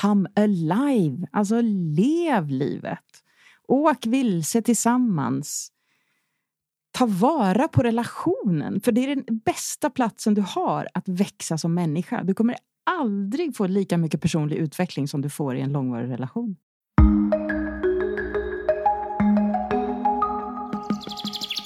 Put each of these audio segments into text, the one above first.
come alive. Alltså lev livet. Åk vilse tillsammans. Ta vara på relationen, för det är den bästa platsen du har att växa som människa. Du kommer aldrig få lika mycket personlig utveckling som du får i en långvarig relation.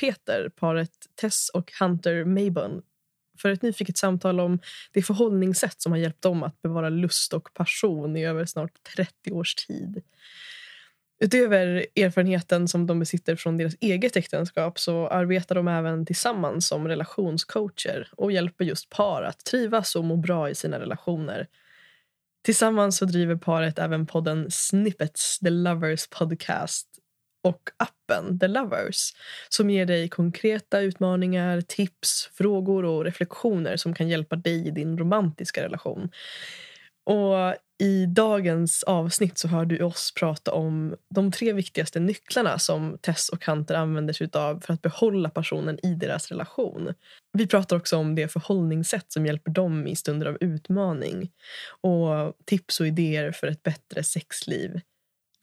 Peter paret Tess och Hunter Mabon, för ett nyfiket samtal om det förhållningssätt som har hjälpt dem att bevara lust och passion i över snart 30 års tid. Utöver erfarenheten som de besitter från deras eget äktenskap så arbetar de även tillsammans som relationscoacher och hjälper just par att trivas och må bra i sina relationer. Tillsammans så driver paret även podden Snippets, The Lovers Podcast och appen The Lovers som ger dig konkreta utmaningar, tips, frågor och reflektioner som kan hjälpa dig i din romantiska relation. Och I dagens avsnitt så hör du oss prata om de tre viktigaste nycklarna som Tess och Hunter använder sig av för att behålla passionen i deras relation. Vi pratar också om det förhållningssätt som hjälper dem i stunder av utmaning och tips och idéer för ett bättre sexliv.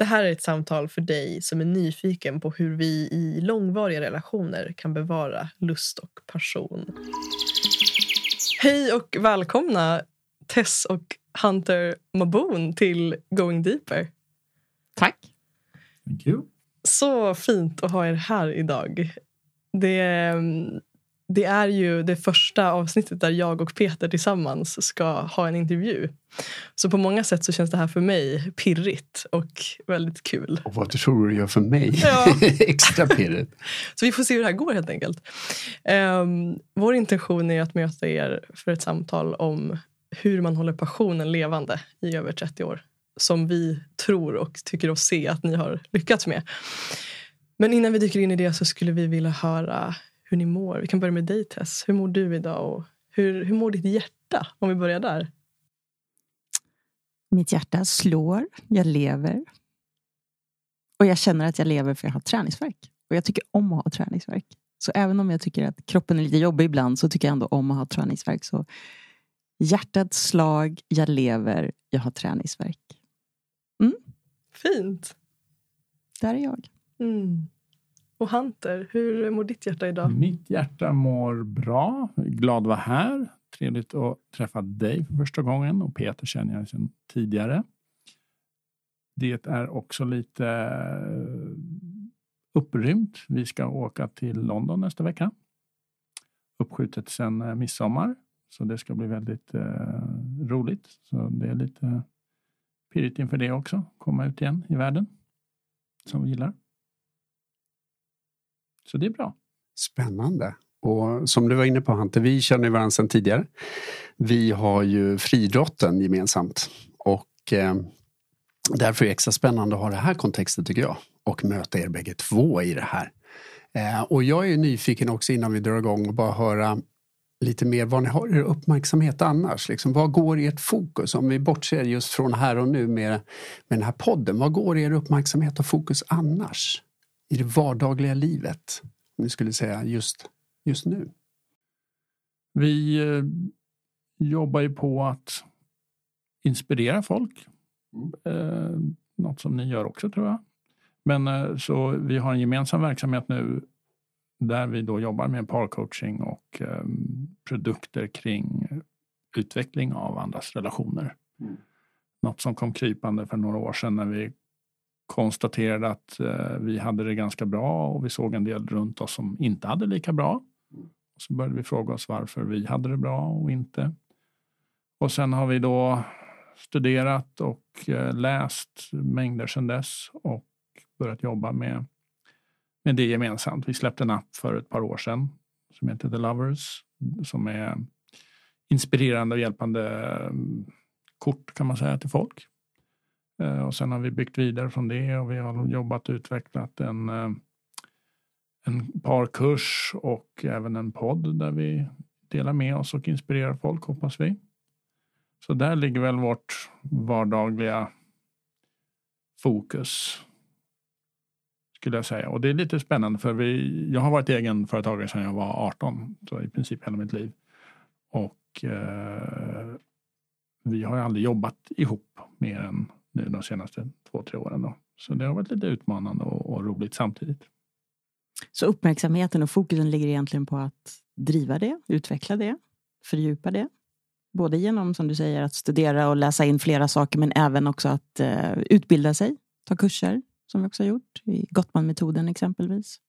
Det här är ett samtal för dig som är nyfiken på hur vi i långvariga relationer kan bevara lust och passion. Hej och välkomna Tess och Hunter Maboon till Going Deeper. Tack. Thank you. Så fint att ha er här idag. Det, det är ju det första avsnittet där jag och Peter tillsammans ska ha en intervju. Så på många sätt så känns det här för mig pirrigt och väldigt kul. Och vad tror du gör för mig? Ja. Extra pirrigt. Så vi får se hur det här går helt enkelt. Um, vår intention är att möta er för ett samtal om hur man håller passionen levande i över 30 år. Som vi tror och tycker oss se att ni har lyckats med. Men innan vi dyker in i det så skulle vi vilja höra hur ni mår. Vi kan börja med dig Tess. Hur mår du idag? Och hur, hur mår ditt hjärta? Om vi börjar där. Mitt hjärta slår, jag lever. Och jag känner att jag lever för jag har träningsverk. Och jag tycker om att ha träningsverk. Så även om jag tycker att kroppen är lite jobbig ibland så tycker jag ändå om att ha träningsverk. Så hjärtats slag, jag lever, jag har träningsverk. Mm. Fint. Där är jag. Mm. Och Hunter, hur mår ditt hjärta idag? Mitt hjärta mår bra. Glad att vara här. Trevligt att träffa dig för första gången och Peter känner jag sedan tidigare. Det är också lite eh, upprymt. Vi ska åka till London nästa vecka. Uppskjutet sedan eh, midsommar. Så det ska bli väldigt eh, roligt. Så det är lite pirrigt inför det också. Komma ut igen i världen. Som vi gillar. Så det är bra. Spännande. Och som du var inne på Hante, vi känner varandra sedan tidigare. Vi har ju friidrotten gemensamt. Och eh, därför är det extra spännande att ha det här kontexten tycker jag. Och möta er bägge två i det här. Eh, och jag är nyfiken också innan vi drar igång och bara höra lite mer vad ni har er uppmärksamhet annars. Liksom, vad går ert fokus? Om vi bortser just från här och nu med, med den här podden. Vad går er uppmärksamhet och fokus annars? I det vardagliga livet? Om ni skulle säga just, just nu. Vi eh, jobbar ju på att inspirera folk. Eh, något som ni gör också tror jag. Men eh, så vi har en gemensam verksamhet nu där vi då jobbar med parcoaching och eh, produkter kring utveckling av andras relationer. Mm. Något som kom krypande för några år sedan när vi konstaterade att eh, vi hade det ganska bra och vi såg en del runt oss som inte hade lika bra. Så började vi fråga oss varför vi hade det bra och inte. Och sen har vi då studerat och eh, läst mängder sedan dess och börjat jobba med med det gemensamt. Vi släppte en app för ett par år sedan som heter The Lovers som är inspirerande och hjälpande mm, kort kan man säga till folk. Eh, och sen har vi byggt vidare från det och vi har jobbat och utvecklat en, eh, en parkurs och även en podd där vi delar med oss och inspirerar folk hoppas vi. Så där ligger väl vårt vardagliga fokus. Skulle jag säga. Och det är lite spännande för vi, jag har varit egenföretagare sedan jag var 18. Så i princip hela mitt liv. Och eh, vi har aldrig jobbat ihop mer än nu de senaste två, tre åren. Då. Så det har varit lite utmanande och, och roligt samtidigt. Så uppmärksamheten och fokusen ligger egentligen på att driva det, utveckla det, fördjupa det. Både genom, som du säger, att studera och läsa in flera saker men även också att eh, utbilda sig, ta kurser som vi också har gjort i Gottman-metoden exempelvis.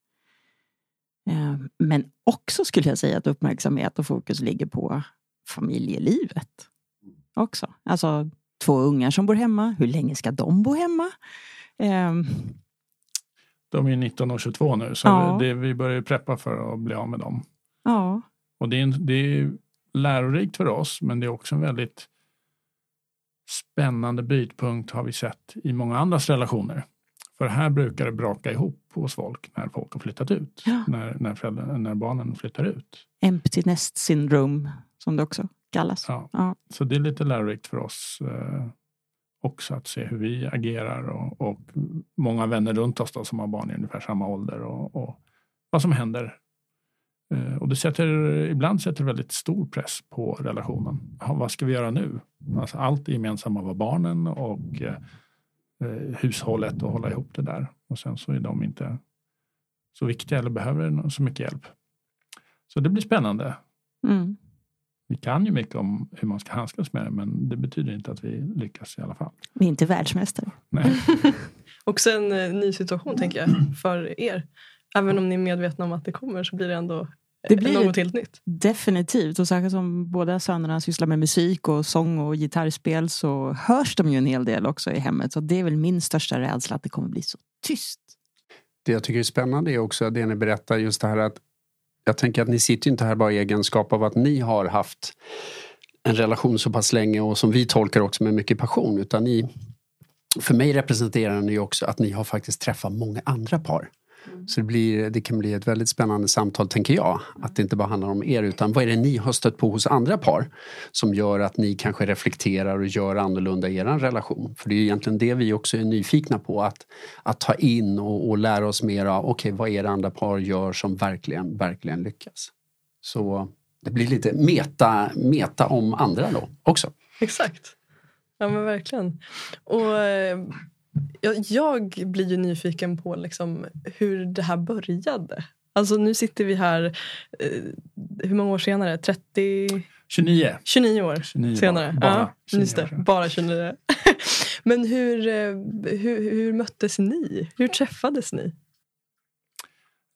Eh, men också skulle jag säga att uppmärksamhet och fokus ligger på familjelivet också. Alltså två ungar som bor hemma, hur länge ska de bo hemma? Uh, de är 19 och 22 nu så ja. det, vi börjar preppa för att bli av med dem. Ja. Och det är, det är lärorikt för oss men det är också en väldigt spännande bytpunkt har vi sett i många andras relationer. För här brukar det braka ihop hos folk när folk har flyttat ut. Ja. När, när, när barnen flyttar ut. Empty nest syndrome som det också kallas. Ja. ja. Så det är lite lärorikt för oss eh, också att se hur vi agerar och, och många vänner runt oss då, som har barn i ungefär samma ålder och, och vad som händer. Eh, och det sätter, ibland sätter väldigt stor press på relationen. Ja, vad ska vi göra nu? Alltså allt det gemensamma var barnen och eh, hushållet och hålla ihop det där. Och sen så är de inte så viktiga eller behöver så mycket hjälp. Så det blir spännande. Mm. Kan ju mycket om hur man ska handskas med det men det betyder inte att vi lyckas i alla fall. Vi är inte världsmästare. Nej. Också en eh, ny situation tänker jag för er. Även om ni är medvetna om att det kommer så blir det ändå det blir något helt nytt. Definitivt. Och särskilt som båda sönerna sysslar med musik och sång och gitarrspel så hörs de ju en hel del också i hemmet. Så det är väl min största rädsla att det kommer bli så tyst. Det jag tycker är spännande är också det ni berättar just det här att jag tänker att ni sitter inte här bara i egenskap av att ni har haft en relation så pass länge och som vi tolkar också med mycket passion utan ni för mig representerar ni också att ni har faktiskt träffat många andra par. Mm. Så det, blir, det kan bli ett väldigt spännande samtal tänker jag. Att det inte bara handlar om er utan vad är det ni har stött på hos andra par som gör att ni kanske reflekterar och gör annorlunda i er relation. För det är egentligen det vi också är nyfikna på att, att ta in och, och lära oss mer av. Okej, okay, vad är det andra par gör som verkligen, verkligen lyckas? Så det blir lite meta, meta om andra då också. Exakt. Ja men verkligen. Och eh, jag, jag blir ju nyfiken på liksom hur det här började. Alltså nu sitter vi här, eh, hur många år senare? 30? 29. 29 år 29 senare. Bara, ja, 29 just det, bara 29. Men hur, eh, hur, hur möttes ni? Hur träffades ni?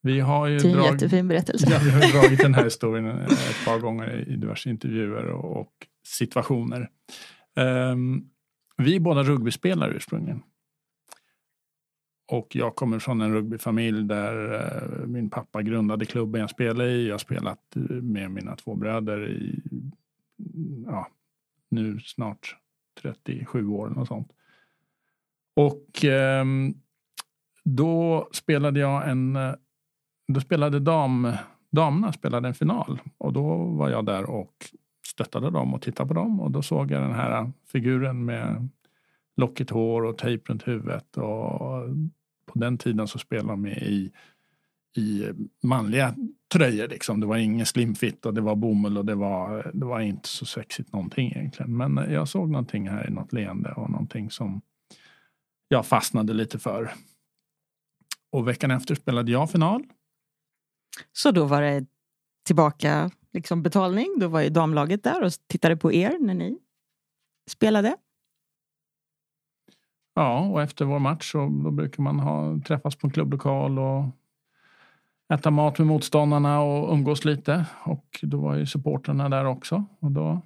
Vi har ju det är en drag... jättefin berättelse. Ja, vi har dragit den här historien ett par gånger i diverse intervjuer och, och situationer. Um, vi är båda rugbyspelare ursprungligen. Och jag kommer från en rugbyfamilj där eh, min pappa grundade klubben jag spelade i. Jag har spelat eh, med mina två bröder i ja, nu snart 37 år eller sånt. Och eh, då spelade jag en, eh, då spelade dam, damerna spelade en final och då var jag där och stöttade dem och tittade på dem och då såg jag den här figuren med lockigt hår och tejp runt huvudet. Och på den tiden så spelade de i, i manliga tröjor. Liksom. Det var ingen slimfit och det var bomull och det var, det var inte så sexigt någonting egentligen. Men jag såg någonting här i något leende och någonting som jag fastnade lite för. Och veckan efter spelade jag final. Så då var det tillbaka liksom betalning. Då var ju damlaget där och tittade på er när ni spelade. Ja, och efter vår match så då brukar man ha, träffas på en klubblokal och äta mat med motståndarna och umgås lite. Och då var ju supporterna där också. Och då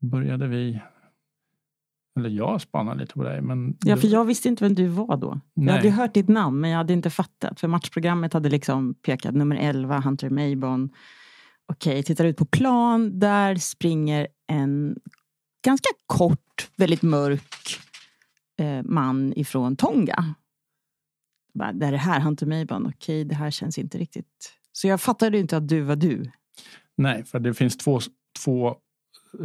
började vi eller jag spanade lite på dig. Men ja, för jag visste inte vem du var då. Nej. Jag hade hört ditt namn men jag hade inte fattat. För matchprogrammet hade liksom pekat nummer 11, Hunter Maybon. Okej, tittar ut på plan. Där springer en ganska kort, väldigt mörk man ifrån Tonga. Bara, det är det här Hunter Mayban, okej det här känns inte riktigt. Så jag fattade inte att du var du. Nej, för det finns två, två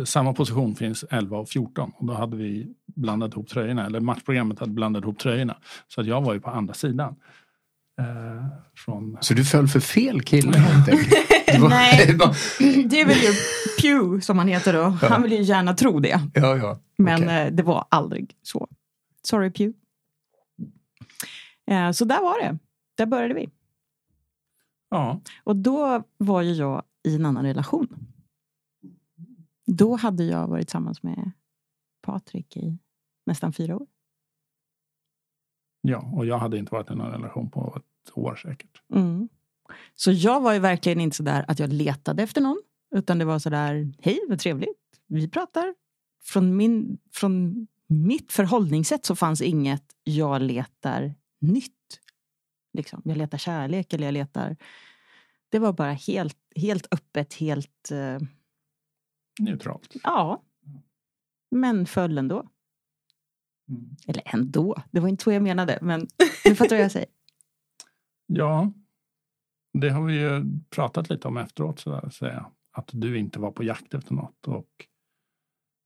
samma position finns 11 och 14 och då hade vi blandat ihop tröjorna, eller matchprogrammet hade blandat ihop tröjorna. Så att jag var ju på andra sidan. Eh, från... Så du föll för fel kille helt enkelt? Var- Nej. det väl ju Pew som han heter då. Han vill ju gärna tro det. Ja, ja. Men Okej. eh, det var aldrig så. Sorry Pew. Eh, så där var det. Där började vi. Ja, Och då var ju jag i en annan relation. Då hade jag varit tillsammans med Patrik i nästan fyra år. ja, och jag hade inte varit i någon relation på ett år säkert. Mm. Så jag var ju verkligen inte så där att jag letade efter någon. Utan det var så där, hej vad trevligt, vi pratar. Från, min, från mitt förhållningssätt så fanns inget, jag letar nytt. Liksom. Jag letar kärlek eller jag letar... Det var bara helt, helt öppet, helt... eh, Neutralt. ja. Men föll ändå. Eller ändå, det var inte så jag menade. Men du fattar vad jag säger. Ja, det har vi ju pratat lite om efteråt, så att säga. Att du inte var på jakt efter något. Och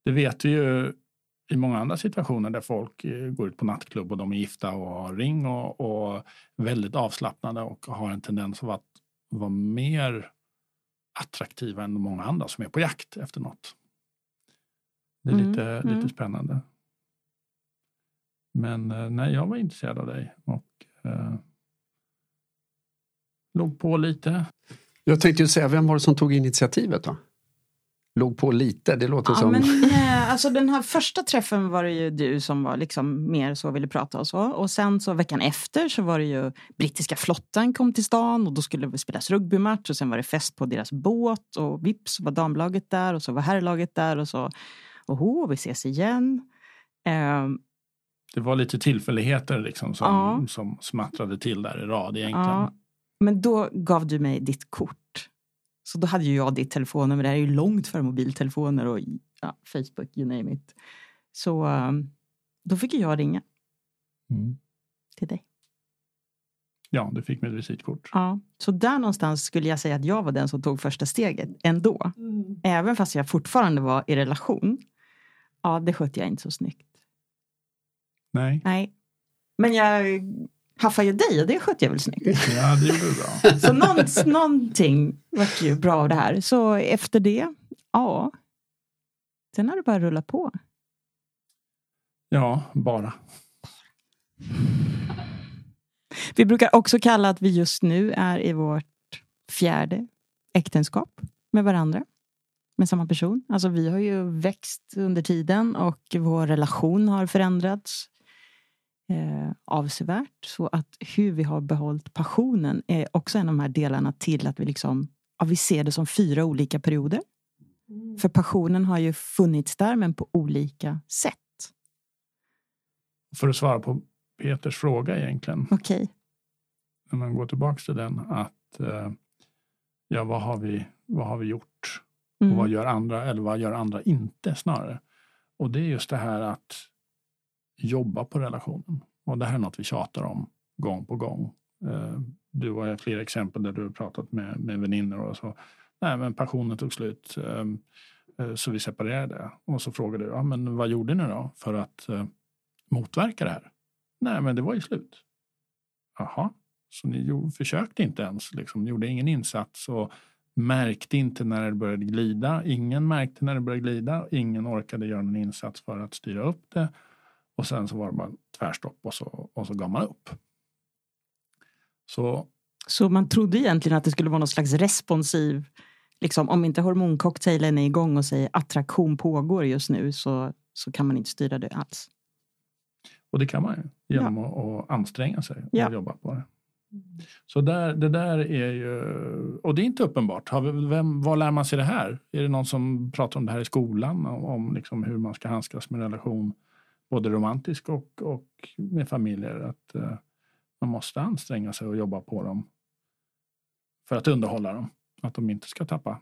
det vet vi ju i många andra situationer där folk eh, går ut på nattklubb och de är gifta och har ring och, och väldigt avslappnade och har en tendens att vara mer attraktiva än många andra som är på jakt efter något. Det är Mm, lite, mm. lite spännande. Men eh, nej, jag var intresserad av dig och eh, låg på lite. Jag tänkte ju säga, vem var det som tog initiativet då? Låg på lite, det låter Ja, som... men, eh, alltså den här första träffen var det ju du som var liksom mer så ville prata och så. Och sen så veckan efter så var det ju brittiska flottan kom till stan och då skulle det spelas rugbymatch och sen var det fest på deras båt och vips var damlaget där och så var herrlaget där och så oho, vi ses igen. Eh, Det var lite tillfälligheter liksom som, Ja. som smattrade till där i rad egentligen. Ja. men då gav du mig ditt kort. Så då hade ju jag ditt telefonnummer. Det här är ju långt före mobiltelefoner och ja, Facebook, you name it. Så eh, då fick jag ringa Mm. till dig. Ja, du fick mitt visitkort. Ja, så där någonstans skulle jag säga att jag var den som tog första steget ändå. Även fast jag fortfarande var i relation. Ja, det skötte jag inte så snyggt. Nej, Nej. Men jag haffade ju dig och det skötte jag väl snyggt. ja, det gjorde du bra. Så någon, någonting var ju bra av det här. Så efter det, ja. Sen har det bara rullat på. Ja, bara. Vi brukar också kalla att vi just nu är i vårt fjärde äktenskap med varandra. Med samma person. Alltså vi har ju växt under tiden och vår relation har förändrats eh, avsevärt. Så att hur vi har behållit passionen är också en av de här delarna till att vi liksom ja, vi ser det som fyra olika perioder. För passionen har ju funnits där men på olika sätt. För att svara på Peters fråga egentligen, Okej. när man går tillbaka till den, att eh, ja, vad har vi, vad har vi gjort? Och vad Mm. gör andra eller vad gör andra inte snarare? Och det är just det här att jobba på relationen. Och det här är något vi tjatar om gång på gång. Eh, du har flera exempel där du har pratat med, med väninnor och så. Nej, men passionen tog slut. Eh, eh, så vi separerade. Och så frågade du, ja, men vad gjorde ni då för att motverka det här? Nej, men det var ju slut. Jaha, så ni gjorde, försökte inte ens, liksom, ni gjorde ingen insats och märkte inte när det började glida. Ingen märkte när det började glida. Ingen orkade göra någon insats för att styra upp det. Och sen så var det bara tvärstopp och så, och så gav man upp. Så Så man trodde egentligen att det skulle vara någon slags responsiv, liksom, om inte hormoncocktailen är igång och säger attraktion pågår just nu så, så kan man inte styra det alls. Och det kan man ju genom att, att anstränga sig och Ja. jobba på det. Så där, det där är ju, och det är inte uppenbart. Har vi, vem, var lär man sig det här? Är det någon som pratar om det här i skolan? Om, om liksom hur man ska handskas med relation, både romantisk och, och med familjer? Att eh, man måste anstränga sig och jobba på dem för att underhålla dem. Att de inte ska tappa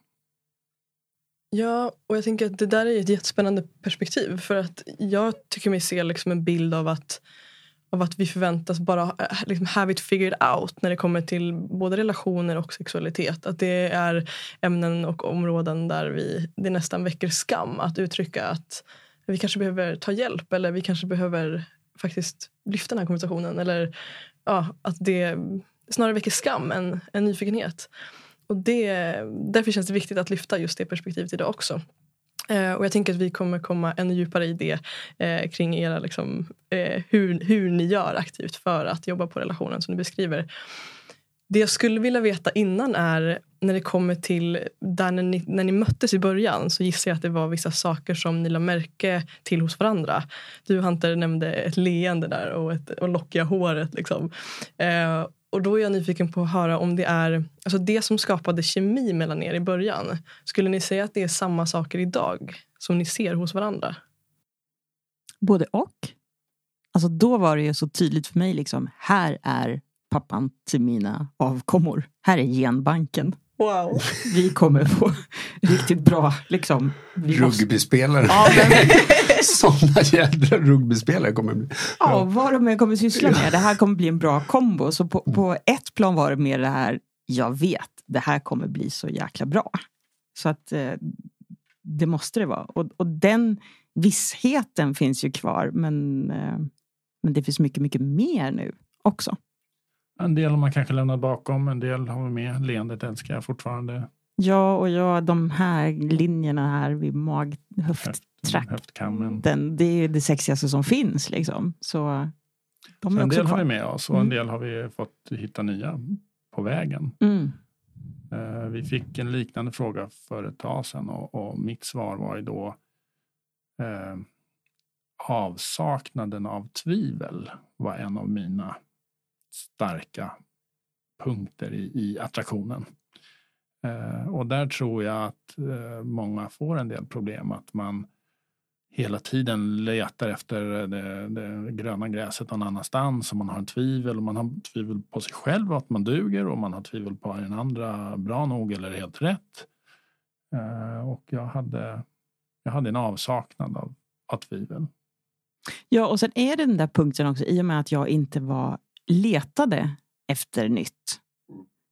Ja, och jag tänker att det där är ett jättespännande perspektiv. För att jag tycker mig se liksom en bild av att, av att vi förväntas bara eh, liksom have it figured out när det kommer till både relationer och sexualitet. Att det är ämnen och områden där vi, det nästan väcker skam att uttrycka att vi kanske behöver ta hjälp eller vi kanske behöver faktiskt lyfta den här konversationen. Eller ja, att det snarare väcker skam än, än nyfikenhet. Och det, därför känns det viktigt att lyfta just det perspektivet idag också. Eh, och jag tänker att vi kommer komma ännu djupare i det eh, kring era, liksom, eh, hur, hur ni gör aktivt för att jobba på relationen som ni beskriver. Det jag skulle vilja veta innan är när det kommer till där när ni, när ni möttes i början så gissar jag att det var vissa saker som ni la märke till hos varandra. Du Hunter nämnde ett leende där och, ett, och lockiga håret. Liksom. Eh, och då är jag nyfiken på att höra om det är alltså det som skapade kemi mellan er i början. Skulle ni säga att det är samma saker idag som ni ser hos varandra? Både och. Alltså då var det ju så tydligt för mig, liksom, här är pappan till mina avkommor. Här är genbanken. Wow. Vi kommer få riktigt bra liksom. Rugbyspelare. Ja, Sådana jädra rugbyspelare kommer bli. Ja, vad de än kommer syssla med. Det här kommer bli en bra kombo. Så på, på ett plan var det mer det här, jag vet, det här kommer bli så jäkla bra. Så att eh, det måste det vara. Och, och den vissheten finns ju kvar. Men, eh, men det finns mycket, mycket mer nu också. En del har man kanske lämnat bakom, en del har vi med. Leendet älskar jag fortfarande. Ja, och ja, de här linjerna här vid mag, höfttrakten. Det är det sexigaste som finns. Liksom. Så, de Så en del kvar. har vi med oss och en mm. del har vi fått hitta nya på vägen. Mm. Uh, vi fick en liknande fråga för ett tag sedan och, och mitt svar var ju då uh, avsaknaden av tvivel var en av mina starka punkter i, i attraktionen. Eh, och där tror jag att eh, många får en del problem. Att man hela tiden letar efter det, det, gröna gräset någon annanstans. Och man har en tvivel och man har tvivel på sig själv att man duger och man har tvivel på att den andra bra nog eller helt rätt. Eh, och jag hade, jag hade en avsaknad av, av tvivel. Ja, och sen är det den där punkten också i och med att jag inte var letade efter nytt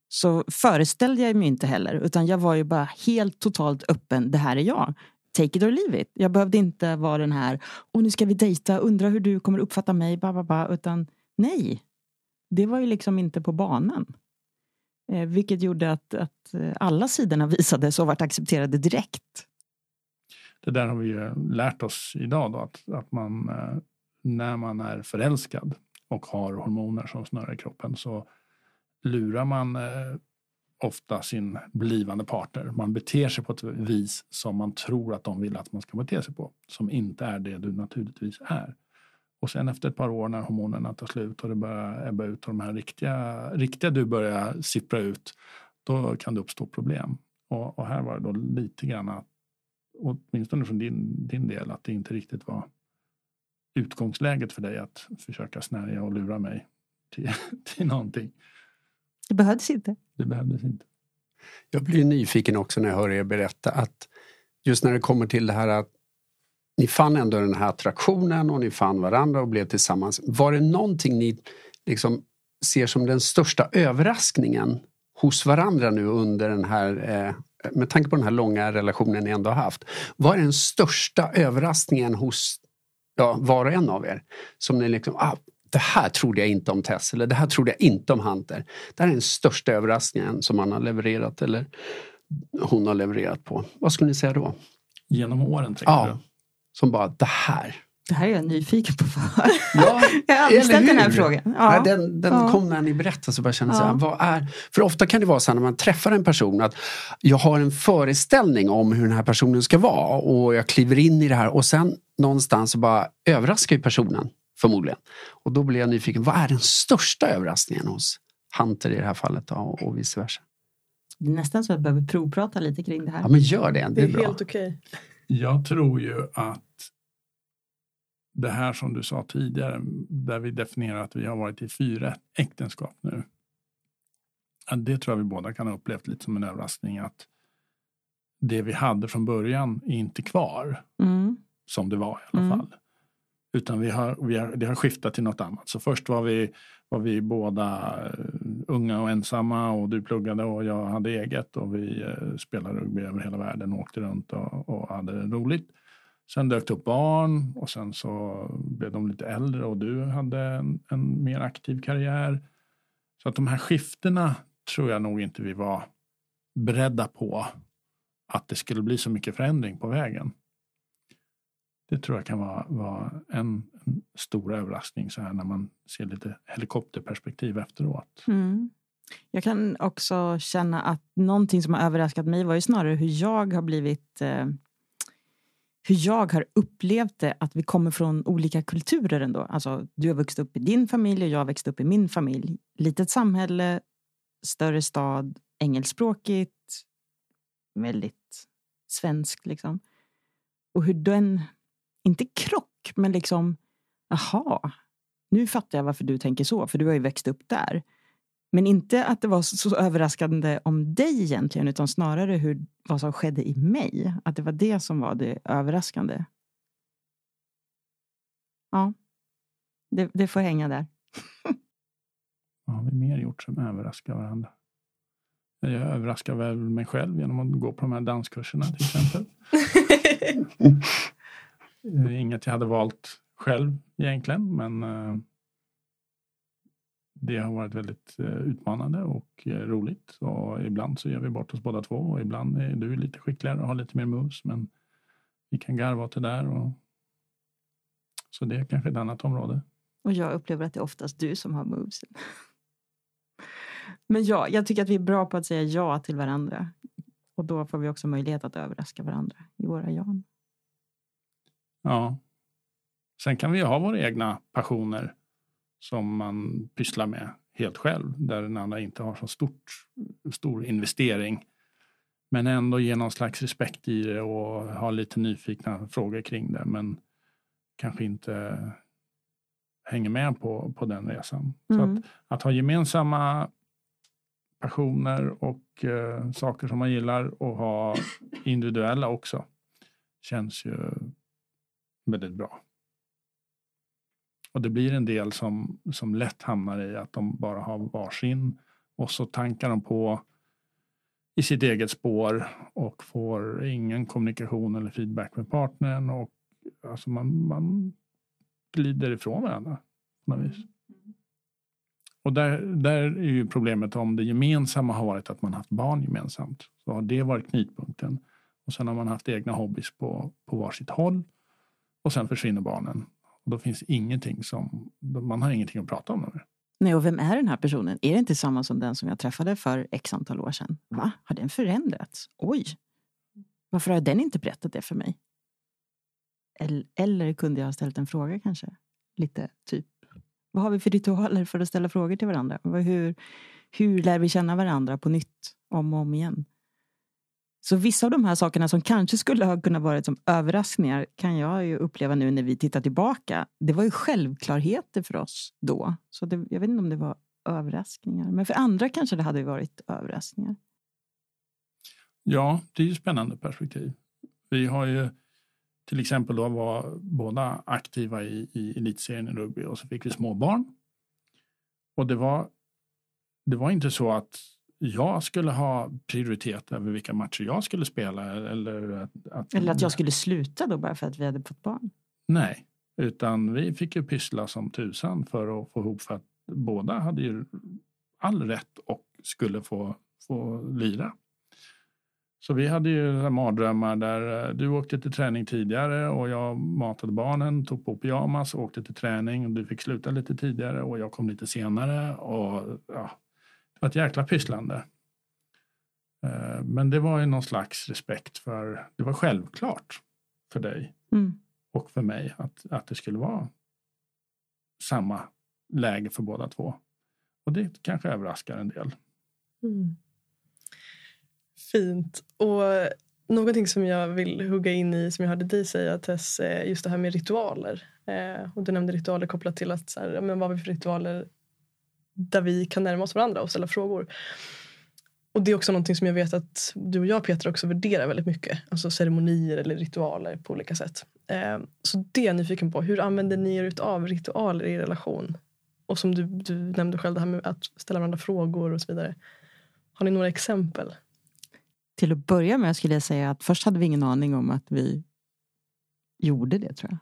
så föreställde jag mig inte heller utan jag var ju bara helt totalt öppen. Det här är jag. Take it or leave it. Jag behövde inte vara den här, och nu ska vi dejta, undra hur du kommer uppfatta mig, ba, ba, ba. utan nej. Det var ju liksom inte på banan. Eh, vilket gjorde att, att eh, alla sidorna visades och vart accepterade direkt. Det där har vi ju lärt oss idag då, att, att man eh, när man är förälskad och har hormoner som snurrar i kroppen så lurar man eh, ofta sin blivande partner. Man beter sig på ett vis som man tror att de vill att man ska bete sig på. Som inte är det du naturligtvis är. Och sen efter ett par år när hormonerna tar slut och det börjar ebba ut och de här riktiga, riktiga du börjar sippra ut. Då kan det uppstå problem. Och, och här var det då lite grann att, åtminstone från din, din del, att det inte riktigt var utgångsläget för dig att försöka snärja och lura mig till, till någonting. Det behövdes inte. Det behövdes inte. Jag blir nyfiken också när jag hör er berätta att just när det kommer till det här att ni fann ändå den här attraktionen och ni fann varandra och blev tillsammans. Var det någonting ni liksom ser som den största överraskningen hos varandra nu under den här, eh, med tanke på den här långa relationen ni ändå har haft. Vad är den största överraskningen hos ja, var och en av er. Som ni liksom, ah, det här trodde jag inte om Tess eller det här trodde jag inte om Hunter. Det här är den största överraskningen som han har levererat eller hon har levererat på. Vad skulle ni säga då? Genom åren tänker ja, du? Som bara, det här. Det här är jag nyfiken på. ja, jag har aldrig ställt den här frågan. Ja. Nej, den den ja. kom när ni berättade så bara kände ja. så här, vad är... För ofta kan det vara så när man träffar en person att jag har en föreställning om hur den här personen ska vara och jag kliver in i det här och sen någonstans så bara överraskar ju personen förmodligen. Och då blir jag nyfiken, vad är den största överraskningen hos Hunter i det här fallet då, och vice versa? Det är nästan så att jag behöver provprata lite kring det här. Ja men gör det, det är, det är helt okej. Okay. Jag tror ju att det här som du sa tidigare, där vi definierar att vi har varit i fyra äktenskap nu. det tror jag vi båda kan ha upplevt lite som en överraskning att det vi hade från början är inte kvar Mm. som det var i alla Mm. fall. Utan vi har, vi har, det har skiftat till något annat. Så först var vi, var vi båda eh, unga och ensamma och du pluggade och jag hade eget och vi eh, spelade rugby över hela världen och åkte runt och, och hade det roligt. Sen dök det upp barn och sen så blev de lite äldre och du hade en, en mer aktiv karriär. Så att de här skiftena tror jag nog inte vi var beredda på att det skulle bli så mycket förändring på vägen. Det tror jag kan vara, vara en, en stor överraskning så här när man ser lite helikopterperspektiv efteråt. Mm. Jag kan också känna att någonting som har överraskat mig var ju snarare hur jag har blivit eh, hur jag har upplevt det att vi kommer från olika kulturer ändå. Alltså, du har vuxit upp i din familj och jag har växt upp i min familj. Litet samhälle, större stad, engelskspråkigt, väldigt svenskt liksom. Och hur den, inte krock, men liksom, aha, nu fattar jag varför du tänker så, för du har ju växt upp där. Men inte att det var så överraskande om dig egentligen, utan snarare hur, vad som skedde i mig. Att det var det som var det överraskande. Ja, det, det får hänga där. Vad har vi mer gjort som överraskar varandra? Jag överraskar väl mig själv genom att gå på de här danskurserna till exempel. Inget jag hade valt själv egentligen, men eh, det har varit väldigt eh, utmanande och eh, roligt. Och ibland så gör vi bort oss båda två och ibland är du lite skickligare och har lite mer moves. Men vi kan garva åt det där. Och... Så det är kanske ett annat område. Och jag upplever att det är oftast du som har movesen. Men ja, jag tycker att vi är bra på att säga ja till varandra. Och då får vi också möjlighet att överraska varandra i våra ja. Ja. Sen kan vi ju ha våra egna passioner som man pysslar med helt själv, där den andra inte har så stort, stor investering. Men ändå ge någon slags respekt i det och ha lite nyfikna frågor kring det, men kanske inte hänger med på, på den resan. Så Mm. att, att ha gemensamma passioner och eh, saker som man gillar och ha individuella också känns ju väldigt bra. Och det blir en del som, som lätt hamnar i att de bara har varsin och så tankar de på i sitt eget spår och får ingen kommunikation eller feedback med partnern och alltså man, man glider ifrån varandra på något vis. Och där, där är ju problemet om det gemensamma har varit att man haft barn gemensamt. Så har det varit knutpunkten. Och sen har man haft egna hobbys på, på varsitt håll. Och sen försvinner barnen. Och då finns ingenting som, man har ingenting att prata om. Med. Nej, och vem är den här personen? Är det inte samma som den som jag träffade för x antal år sedan? Va? Har den förändrats? Oj! Varför har den inte berättat det för mig? Eller, eller kunde jag ha ställt en fråga kanske? Lite typ, vad har vi för ritualer för att ställa frågor till varandra? Hur, hur lär vi känna varandra på nytt om och om igen? Så vissa av de här sakerna som kanske skulle ha kunnat vara som överraskningar kan jag ju uppleva nu när vi tittar tillbaka. Det var ju självklarheter för oss då. Så det, jag vet inte om det var överraskningar. Men för andra kanske det hade varit överraskningar. Ja, det är ju spännande perspektiv. Vi har ju till exempel då var båda aktiva i, i elitserien i rugby och så fick vi småbarn. Och det var, det var inte så att jag skulle ha prioritet över vilka matcher jag skulle spela. Eller att, att, Eller att jag skulle sluta då bara för att vi hade fått barn. Nej, utan vi fick ju pyssla som tusan för att få ihop för att båda hade ju all rätt och skulle få, få lira. Så vi hade ju mardrömmar där eh, du åkte till träning tidigare och jag matade barnen, tog på pyjamas och åkte till träning och du fick sluta lite tidigare och jag kom lite senare och ja, det var ett jäkla pysslande. Eh, Men det var ju någon slags respekt för, det var självklart för dig Mm. och för mig att, att det skulle vara samma läge för båda två. Och det kanske överraskar en del. Mm. Fint. Och någonting som jag vill hugga in i som jag hörde dig säga Tess, just det här med ritualer. Eh, och du nämnde ritualer kopplat till att så här, men vad har vi för ritualer där vi kan närma oss varandra och ställa frågor. Och det är också någonting som jag vet att du och jag Peter också värderar väldigt mycket. Alltså ceremonier eller ritualer på olika sätt. Eh, så det är jag nyfiken på. Hur använder ni er av ritualer i relation? Och som du, du nämnde själv, det här med att ställa varandra frågor och så vidare. Har ni några exempel? Till att börja med skulle jag säga att först hade vi ingen aning om att vi gjorde det tror jag.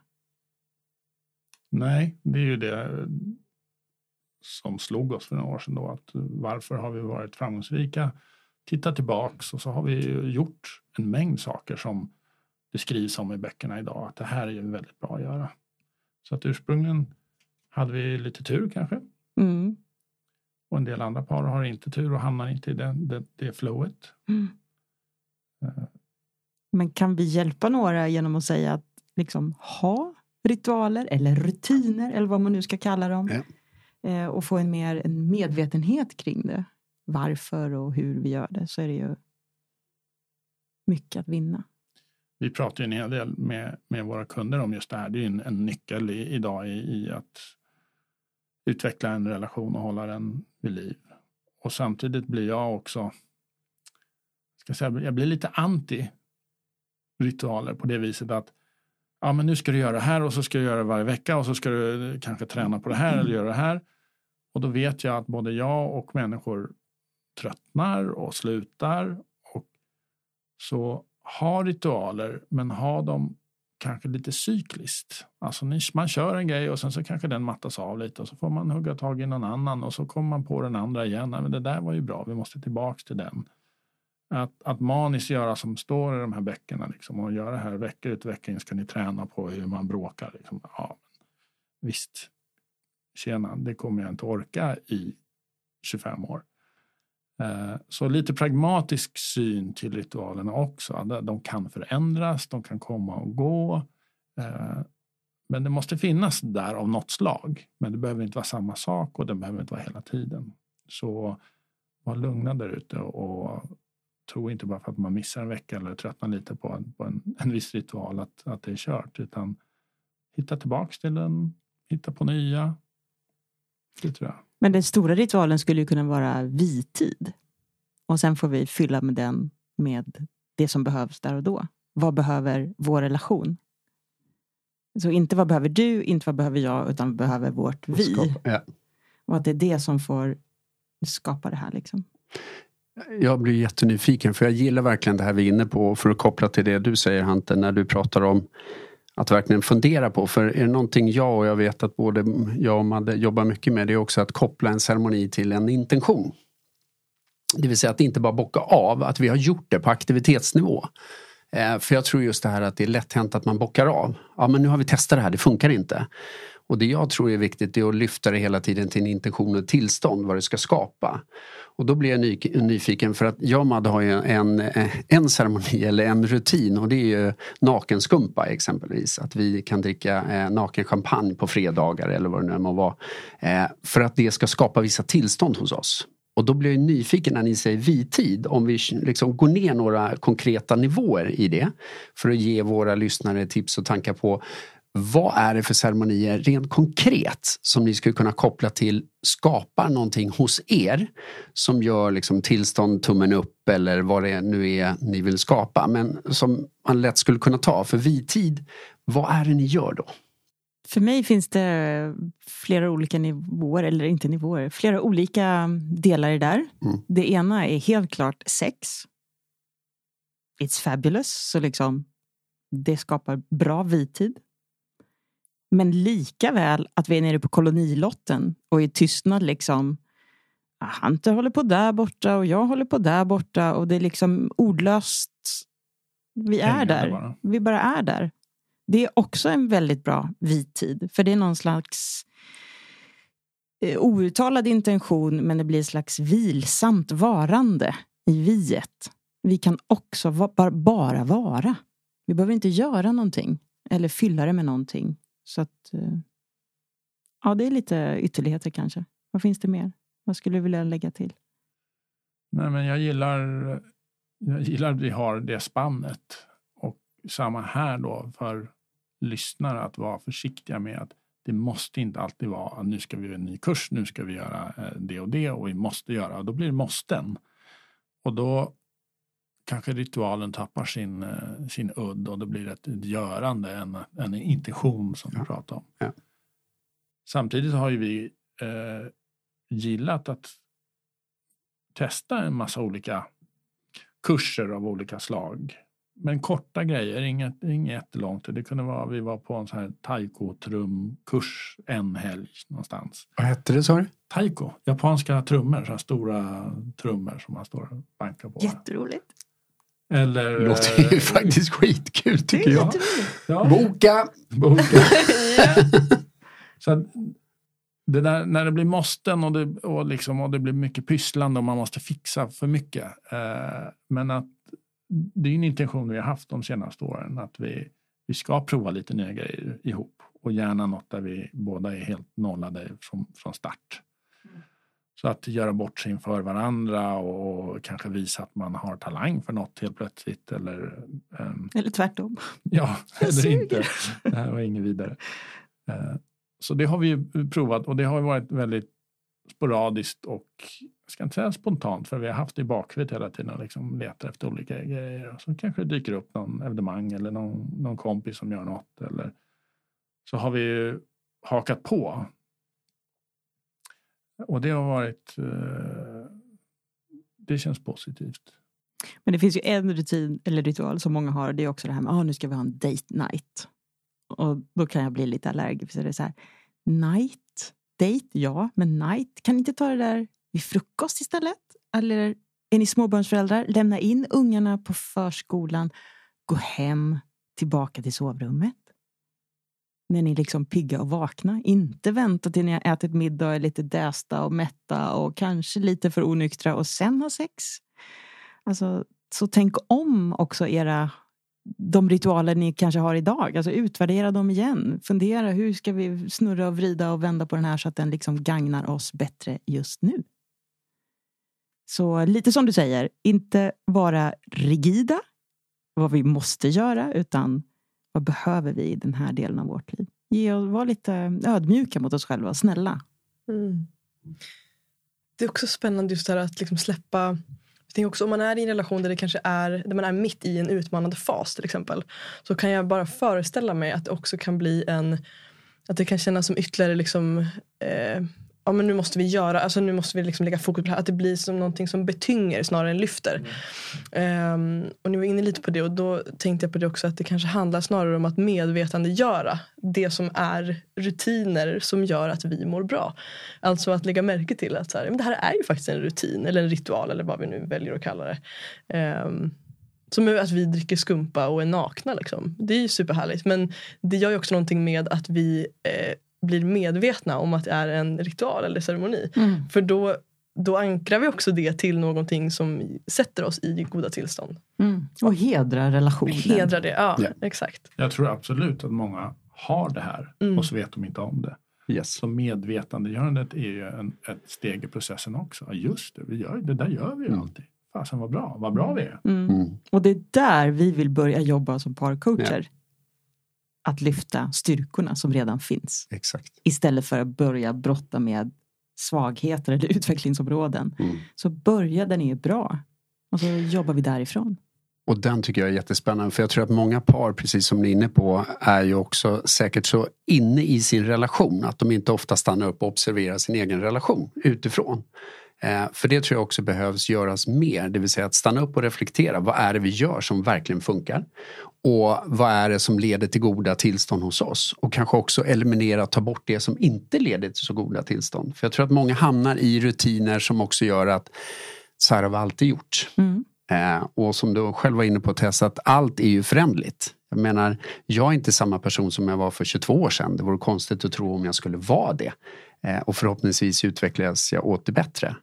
Nej, det är ju det som slog oss för några år sedan. Då, att varför har vi varit framgångsrika? Titta tillbaks och så har vi gjort en mängd saker som det skrivs om i böckerna idag. Att det här är ju väldigt bra att göra. Så att ursprungligen hade vi lite tur kanske. Mm. Och en del andra par har inte tur och hamnar inte i det, det, det flowet. Mm. Men kan vi hjälpa några genom att säga att liksom ha ritualer eller rutiner eller vad man nu ska kalla dem. Ja. Eh, och få en mer en medvetenhet kring det. Varför och hur vi gör det så är det ju mycket att vinna. Vi pratar ju en hel del med, med våra kunder om just det här. Det är en, en nyckel i, idag i, i att utveckla en relation och hålla den vid liv. Och samtidigt blir jag också, ska säga, jag blir lite anti ritualer på det viset att ja, men nu ska du göra det här och så ska du göra det varje vecka och så ska du eh, kanske träna på det här eller göra det här. Och då vet jag att både jag och människor tröttnar och slutar. Och så ha ritualer, men ha dem kanske lite cykliskt. Alltså man kör en grej och sen så kanske den mattas av lite och så får man hugga tag i någon annan och så kommer man på den andra igen. Men det där var ju bra, vi måste tillbaks till den. Att, att maniskt göra som står i de här böckerna liksom, och göra det här vecka ut vecka in ska ni träna på hur man bråkar. Liksom. Ja, visst, tjena, det kommer jag inte orka i 25 år. Eh, så lite pragmatisk syn till ritualerna också. De kan förändras, de kan komma och gå. Eh, men det måste finnas där av något slag. Men det behöver inte vara samma sak och det behöver inte vara hela tiden. Så var lugna där ute och tro inte bara för att man missar en vecka eller tröttnar lite på, en, på en, en viss ritual att, att det är kört. Utan hitta tillbaks till den, hitta på nya. Det tror jag. Men den stora ritualen skulle ju kunna vara vitid. Och sen får vi fylla med den med det som behövs där och då. Vad behöver vår relation? Så inte vad behöver du, inte vad behöver jag, utan vad behöver vårt vi. Ja. Och att det är det som får skapa det här. Liksom. Jag blir jättenyfiken för jag gillar verkligen det här vi är inne på. För att koppla till det du säger Hante när du pratar om att verkligen fundera på. För är det någonting jag och jag vet att både jag och Madde jobbar mycket med det är också att koppla en ceremoni till en intention. Det vill säga att inte bara bocka av att vi har gjort det på aktivitetsnivå. Eh, för jag tror just det här att det är lätt hänt att man bockar av. Ja men nu har vi testat det här, det funkar inte. Och det jag tror är viktigt är att lyfta det hela tiden till en intention och tillstånd, vad det ska skapa. Och då blir jag ny, nyfiken för att jag och Madde har ju en, eh, en ceremoni eller en rutin och det är ju nakenskumpa exempelvis. Att vi kan dricka eh, naken champagne på fredagar eller vad det nu må vara. Eh, för att det ska skapa vissa tillstånd hos oss. Och då blir jag nyfiken när ni säger vi-tid. om vi liksom går ner några konkreta nivåer i det. För att ge våra lyssnare tips och tankar på vad är det för ceremonier rent konkret som ni skulle kunna koppla till skapar någonting hos er som gör liksom tillstånd, tummen upp eller vad det nu är ni vill skapa men som man lätt skulle kunna ta. För vitid, vad är det ni gör då? För mig finns det flera olika nivåer, eller inte nivåer, flera olika delar i det där. Mm. Det ena är helt klart sex. It's fabulous, så liksom det skapar bra vitid. Men lika väl att vi är nere på kolonilotten och i tystnad liksom Hunter håller på där borta och jag håller på där borta och det är liksom ordlöst. Vi är där. Bara. Vi bara är där. Det är också en väldigt bra vitid. För det är någon slags eh, outtalad intention men det blir ett slags vilsamt varande i viet. Vi kan också va bara vara. Vi behöver inte göra någonting eller fylla det med någonting. Så att, eh, ja, det är lite ytterligheter kanske. Vad finns det mer? Vad skulle du vilja lägga till? Nej, men jag gillar, jag gillar att vi har det spannet. Och samma här då för lyssnare att vara försiktiga med att det måste inte alltid vara att nu ska vi göra en ny kurs, nu ska vi göra eh, det och det och vi måste göra. Då blir det måsten. och då kanske ritualen tappar sin, eh, sin udd och det blir ett, ett görande, en, en intention som vi pratar om. Ja. Samtidigt har ju vi eh, gillat att testa en massa olika kurser av olika slag. Men korta grejer, inget, inget jättelångt. Det kunde vara, vi var på en sån här taiko-trumkurs en helg någonstans. Vad hette det sa du? Taiko, japanska trummor, så här stora trummor som man står och bankar på. Jätteroligt. Eller, Det låter ju eh, faktiskt skitkul tycker jag. Ja, Boka! boka. Så att det där, när det blir måsten och det, och, liksom, och det blir mycket pysslande och man måste fixa för mycket. Eh, men att det är en intention vi har haft de senaste åren att vi, vi ska prova lite nya grejer ihop och gärna något där vi båda är helt nollade från, från start. Så att göra bort sig inför varandra och kanske visa att man har talang för något helt plötsligt. Eller, ehm, Eller tvärtom. Ja, eller inte. Det här var inget vidare. Eh, Så det har vi ju provat och det har varit väldigt sporadiskt och jag ska inte säga spontant för vi har haft det i bakhuvudet hela tiden liksom letar efter olika grejer. Och så kanske det dyker upp någon evenemang eller någon, någon kompis som gör något. Eller så har vi ju hakat på. Och det har varit eh, det känns positivt. Men det finns ju en rutin eller ritual som många har. Det är också det här med att ah, nu ska vi ha en date night. Och då kan jag bli lite allergisk. Så det är så här, night, date, ja, men night. Kan ni inte ta det där vid frukost istället? Eller är ni småbarnsföräldrar? Lämna in ungarna på förskolan. Gå hem, tillbaka till sovrummet. När ni är liksom pigga och vakna. Inte vänta till ni har ätit middag och är lite dästa och mätta och kanske lite för onyktra och sen ha sex. Alltså, så tänk om också era de ritualer ni kanske har idag. Alltså utvärdera dem igen. Fundera hur ska vi snurra och vrida och vända på den här så att den liksom gagnar oss bättre just nu. Så lite som du säger, inte vara rigida, vad vi måste göra, utan vad behöver vi i den här delen av vårt liv? Ge och var lite ödmjuka mot oss själva, snälla. Mm. Det är också spännande just det här att liksom släppa tänker också om man är i en relation där det kanske är där man är mitt i en utmanande fas till exempel. Så kan jag bara föreställa mig att det också kan bli en att det kan kännas som ytterligare liksom eh, ja men nu måste vi göra, alltså nu måste vi liksom lägga fokus på det här. Att det blir som någonting som betynger snarare än lyfter. Ehm, och ni var inne lite på det och då tänkte jag på det också att det kanske handlar snarare om att medvetandegöra det som är rutiner som gör att vi mår bra. Alltså att lägga märke till att så här, men det här är ju faktiskt en rutin eller en ritual eller vad vi nu väljer att kalla det. Ehm, som att vi dricker skumpa och är nakna. Liksom. Det är ju superhärligt. Men det gör ju också någonting med att vi eh, blir medvetna om att det är en ritual eller ceremoni. För då, då ankrar vi också det till någonting som sätter oss i goda tillstånd. Mm. Och hedra relationen. Hedrar det, ja, Ja. exakt. Jag tror absolut att många har det här Mm. och så vet de inte om det. Yes. Så medvetandegörandet är ju en, ett steg i processen också. Ja, just det, vi gör, det där gör vi ju Mm. alltid. Fasen vad bra, vad bra vi är. Mm. Mm. Och det är där vi vill börja jobba som parcoacher. Att lyfta styrkorna som redan finns. Exakt. Istället för att börja brotta med svagheter eller utvecklingsområden. Mm. Så börja där ni är bra. Och så jobbar vi därifrån. Och den tycker jag är jättespännande för jag tror att många par, precis som ni är inne på, är ju också säkert så inne i sin relation att de inte ofta stannar upp och observerar sin egen relation utifrån. Eh, för det tror jag också behövs göras mer, det vill säga att stanna upp och reflektera. Vad är det vi gör som verkligen funkar? Och vad är det som leder till goda tillstånd hos oss? Och kanske också eliminera och ta bort det som inte leder till så goda tillstånd. För jag tror att många hamnar i rutiner som också gör att så här har vi alltid gjort. Mm. Eh, och som du själv var inne på Tessa, att allt är ju förändligt. Jag menar, jag är inte samma person som jag var för 22 år sedan. Det vore konstigt att tro om jag skulle vara det. Eh, och förhoppningsvis utvecklas jag åt det bättre.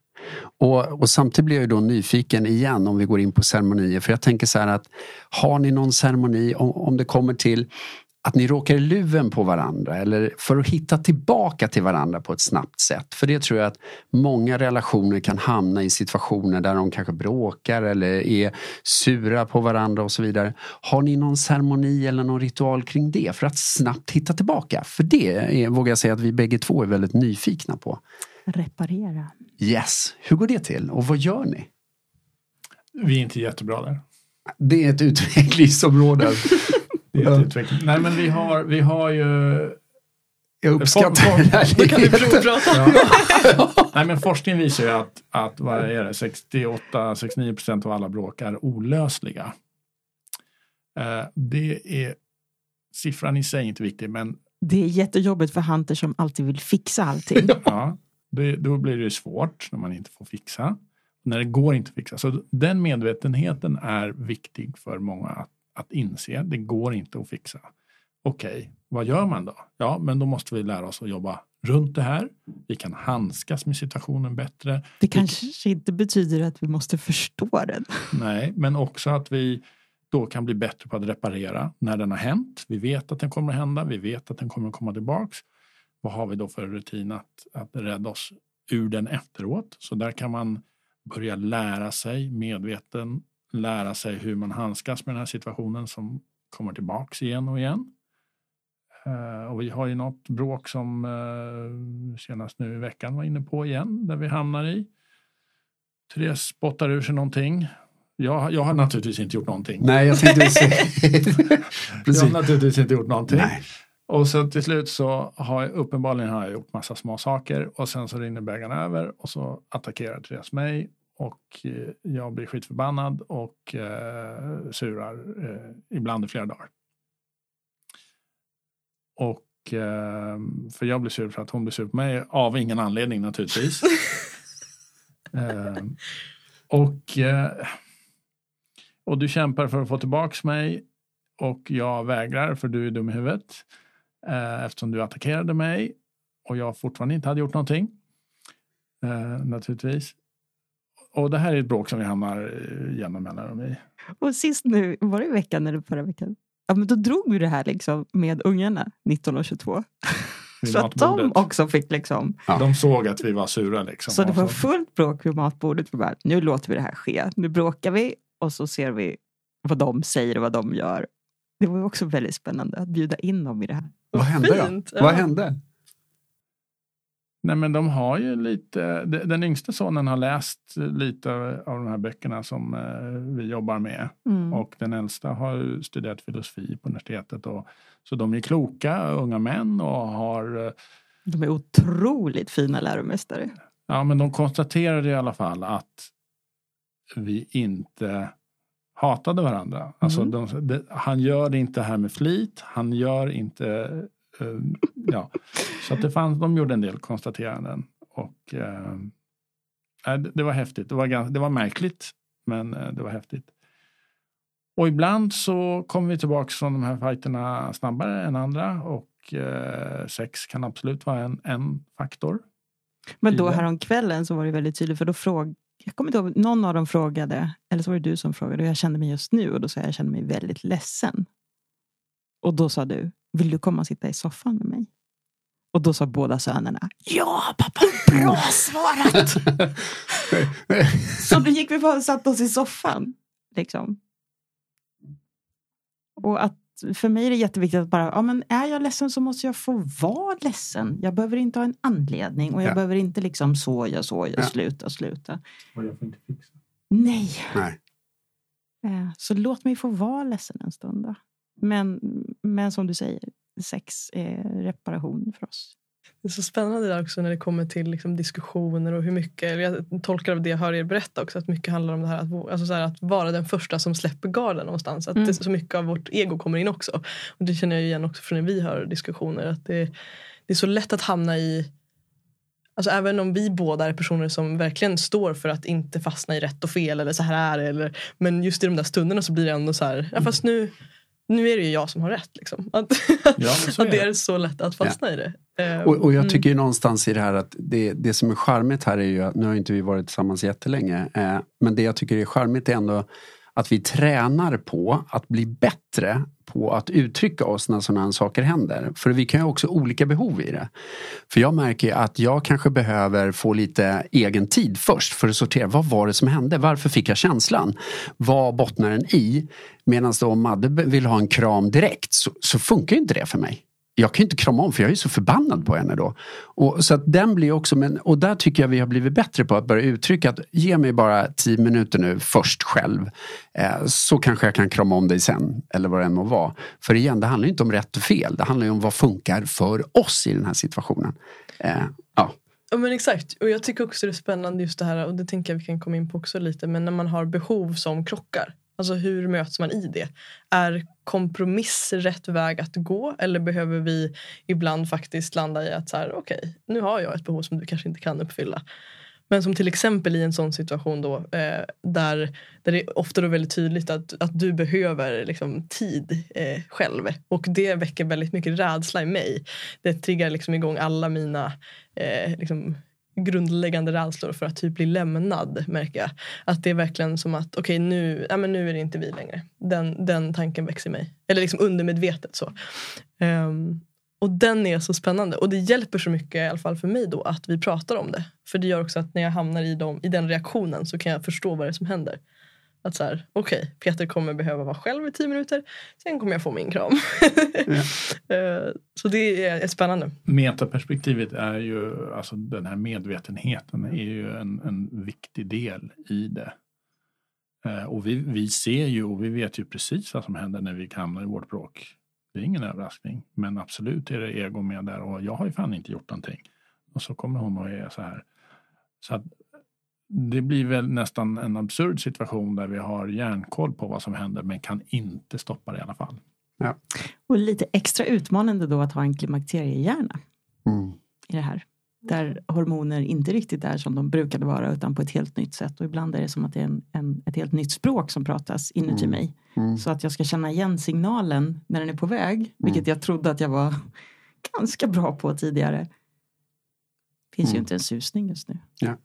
Och, och samtidigt blir jag ju då nyfiken igen om vi går in på ceremonier. För jag tänker så här att har ni någon ceremoni om, om det kommer till att ni råkar i luven på varandra eller för att hitta tillbaka till varandra på ett snabbt sätt. För det tror jag att många relationer kan hamna i situationer där de kanske bråkar eller är sura på varandra och så vidare. Har ni någon ceremoni eller någon ritual kring det för att snabbt hitta tillbaka? För det är, vågar jag säga att vi bägge två är väldigt nyfikna på. Reparera. Yes, hur går det till och vad gör ni? Vi är inte jättebra där. Det är ett utvecklingsområde. Det är ett utveckling. Nej men vi har, vi har ju Jag uppskattar den här Då kan vi ligheten. provprata. Nej, men forskning visar ju att, att vad är det, 68-69 procent av alla bråk är olösliga. Eh, det är, siffran i sig är inte viktig, men Det är jättejobbigt för Hunter som alltid vill fixa allting. ja, det, då blir det svårt när man inte får fixa. När det går inte att fixa. Så den medvetenheten är viktig för många att, att inse. Det går inte att fixa. Okej, vad gör man då? Ja, men då måste vi lära oss att jobba runt det här. Vi kan handskas med situationen bättre. Det kanske inte betyder att vi måste förstå den. Nej, men också att vi då kan bli bättre på att reparera när den har hänt. Vi vet att den kommer att hända. Vi vet att den kommer att komma tillbaks. Vad har vi då för rutin att, att rädda oss ur den efteråt? Så där kan man börja lära sig medveten, lära sig hur man handskas med den här situationen som kommer tillbaks igen och igen. Eh, och vi har ju något bråk som uh, senast nu i veckan var inne på igen, där vi hamnar i. Therese spottar ur sig någonting. Jag, jag har naturligtvis inte gjort någonting. Nej, jag tänkte säga... Jag har naturligtvis inte gjort någonting. Nej. Och så till slut så har jag uppenbarligen har jag gjort massa små saker och sen så rinner bägaren över och så attackerar Therese mig och eh, jag blir skitförbannad och eh, surar eh, ibland i flera dagar. Och eh, för jag blir sur för att hon blir sur på mig av ingen anledning naturligtvis. eh, och, eh, och du kämpar för att få tillbaks mig och jag vägrar för du är dum i huvudet eh, eftersom du attackerade mig och jag fortfarande inte hade gjort någonting. Eh, naturligtvis. Och det här är ett bråk som vi hamnar genom mellanrum i. Och sist nu, var det i veckan eller förra veckan? Ja, men då drog vi det här liksom med ungarna, 19 och 22. vid Så att de också fick liksom. Ja. De såg att vi var sura liksom. Så det var fullt bråk vid matbordet. Vi bara, nu låter vi det här ske. Nu bråkar vi och så ser vi vad de säger och vad de gör. Det var ju också väldigt spännande att bjuda in dem i det här. Vad hände då? Ja. Vad hände? Nej men de har ju lite, de- den yngsta sonen har läst lite av de här böckerna som eh, vi jobbar med. Mm. Och den äldsta har ju studerat filosofi på universitetet. Och, så de är kloka unga män och har, eh, De är otroligt fina läromästare. ja men de konstaterade i alla fall att vi inte hatade varandra. Alltså Mm. de, det, han gör det inte här med flit, han gör inte, eh, ja. Så att det fanns, de gjorde en del konstateranden. Och eh, det, det var häftigt, det var, det var märkligt men eh, det var häftigt. Och ibland så kommer vi tillbaka från de här fighterna snabbare än andra och eh, sex kan absolut vara en, en faktor. Men då häromkvällen så var det väldigt tydligt för då fråg jag kommer inte ihåg, någon av dem frågade, eller så var det du som frågade hur jag kände mig just nu och då sa jag jag kände mig väldigt ledsen. Och då sa du, vill du komma och sitta i soffan med mig? Och då sa båda sönerna, ja pappa, bra svarat! Så då gick vi bara och satte oss i soffan. Liksom. Och att för mig är det jätteviktigt att bara, ja men är jag ledsen så måste jag få vara ledsen. Jag behöver inte ha en anledning och jag Ja. behöver inte liksom så, jag så, jag Ja. sluta, sluta. Och jag får inte fixa. Nej. Nej. Eh, Så låt mig få vara ledsen en stund då. Men, men som du säger, sex är reparation för oss. Det är så spännande där också när det kommer till liksom diskussioner och hur mycket, jag tolkar av det jag hör er berätta också, att mycket handlar om det här att, alltså så här, att vara den första som släpper garden någonstans. Att Mm. det, så mycket av vårt ego kommer in också. Och det känner jag igen också från när vi har diskussioner. Att det, det är så lätt att hamna i Alltså även om vi båda är personer som verkligen står för att inte fastna i rätt och fel eller så här är det. Eller, men just i de där stunderna så blir det ändå så här, ja fast nu, nu är det ju jag som har rätt. Liksom. Att, Ja, att är det det. är så lätt att fastna i det. Eh, Och, och jag mm. tycker ju någonstans i det här att det, det som är charmigt här är ju att, nu har inte vi varit tillsammans jättelänge, eh, men det jag tycker är charmigt är ändå att vi tränar på att bli bättre på att uttrycka oss när sådana här saker händer. För vi kan ju också ha olika behov i det. För jag märker ju att jag kanske behöver få lite egen tid först för att sortera. Vad var det som hände? Varför fick jag känslan? Vad bottnar den i? Medan då om Madde vill ha en kram direkt så, så funkar ju inte det för mig jag kan ju inte krama om för jag är så förbannad på henne då. Och, så att den blir också, men, och där tycker jag vi har blivit bättre på att börja uttrycka att ge mig bara tio minuter nu först själv. Eh, så kanske jag kan krama om dig sen. Eller vad det än må vara. För igen, det handlar inte om rätt och fel. Det handlar om vad funkar för oss i den här situationen. Eh, ja. Ja men exakt. Och jag tycker också det är spännande just det här och det tänker jag vi kan komma in på också lite. Men när man har behov som krockar. Alltså hur möts man i det? Är kompromiss rätt väg att gå eller behöver vi ibland faktiskt landa i att så här, okej, okay, nu har jag ett behov som du kanske inte kan uppfylla. Men som till exempel i en sån situation då eh, där, där det är ofta då väldigt tydligt att, att du behöver liksom, tid eh, själv. Och det väcker väldigt mycket rädsla i mig. Det triggar liksom igång alla mina eh, liksom, grundläggande rädslor för att typ bli lämnad märker jag. Att det är verkligen som att okej okay, nu, ja, nu är det inte vi längre. Den, den tanken växer i mig. Eller liksom undermedvetet så. Um, och den är så spännande och det hjälper så mycket i alla fall för mig då att vi pratar om det. För det gör också att när jag hamnar i, dem, i den reaktionen så kan jag förstå vad det är som händer. Att så här, okej, okay, Peter kommer behöva vara själv i tio minuter. Sen kommer jag få min kram. Ja. Eh, så det är, spännande. Metaperspektivet är ju, alltså den här medvetenheten är ju en, en viktig del i det. Eh, och vi, vi ser ju och vi vet ju precis vad som händer när vi hamnar i vårt bråk. Det är ingen överraskning. Men absolut är det ego med där och jag har ju fan inte gjort någonting. Och så kommer hon och är så här. Så att det blir väl nästan en absurd situation där vi har järnkoll på vad som händer men kan inte stoppa det i alla fall. Ja. Och lite extra utmanande då att ha en klimakteriehjärna mm. i det här. Där hormoner inte riktigt är som de brukade vara utan på ett helt nytt sätt. Och ibland är det som att det är en, en ett helt nytt språk som pratas inuti mm. mig. Mm. Så att jag ska känna igen signalen när den är på väg. Mm. Vilket jag trodde att jag var ganska bra på tidigare. Finns ju mm. inte en susning just nu. Ja.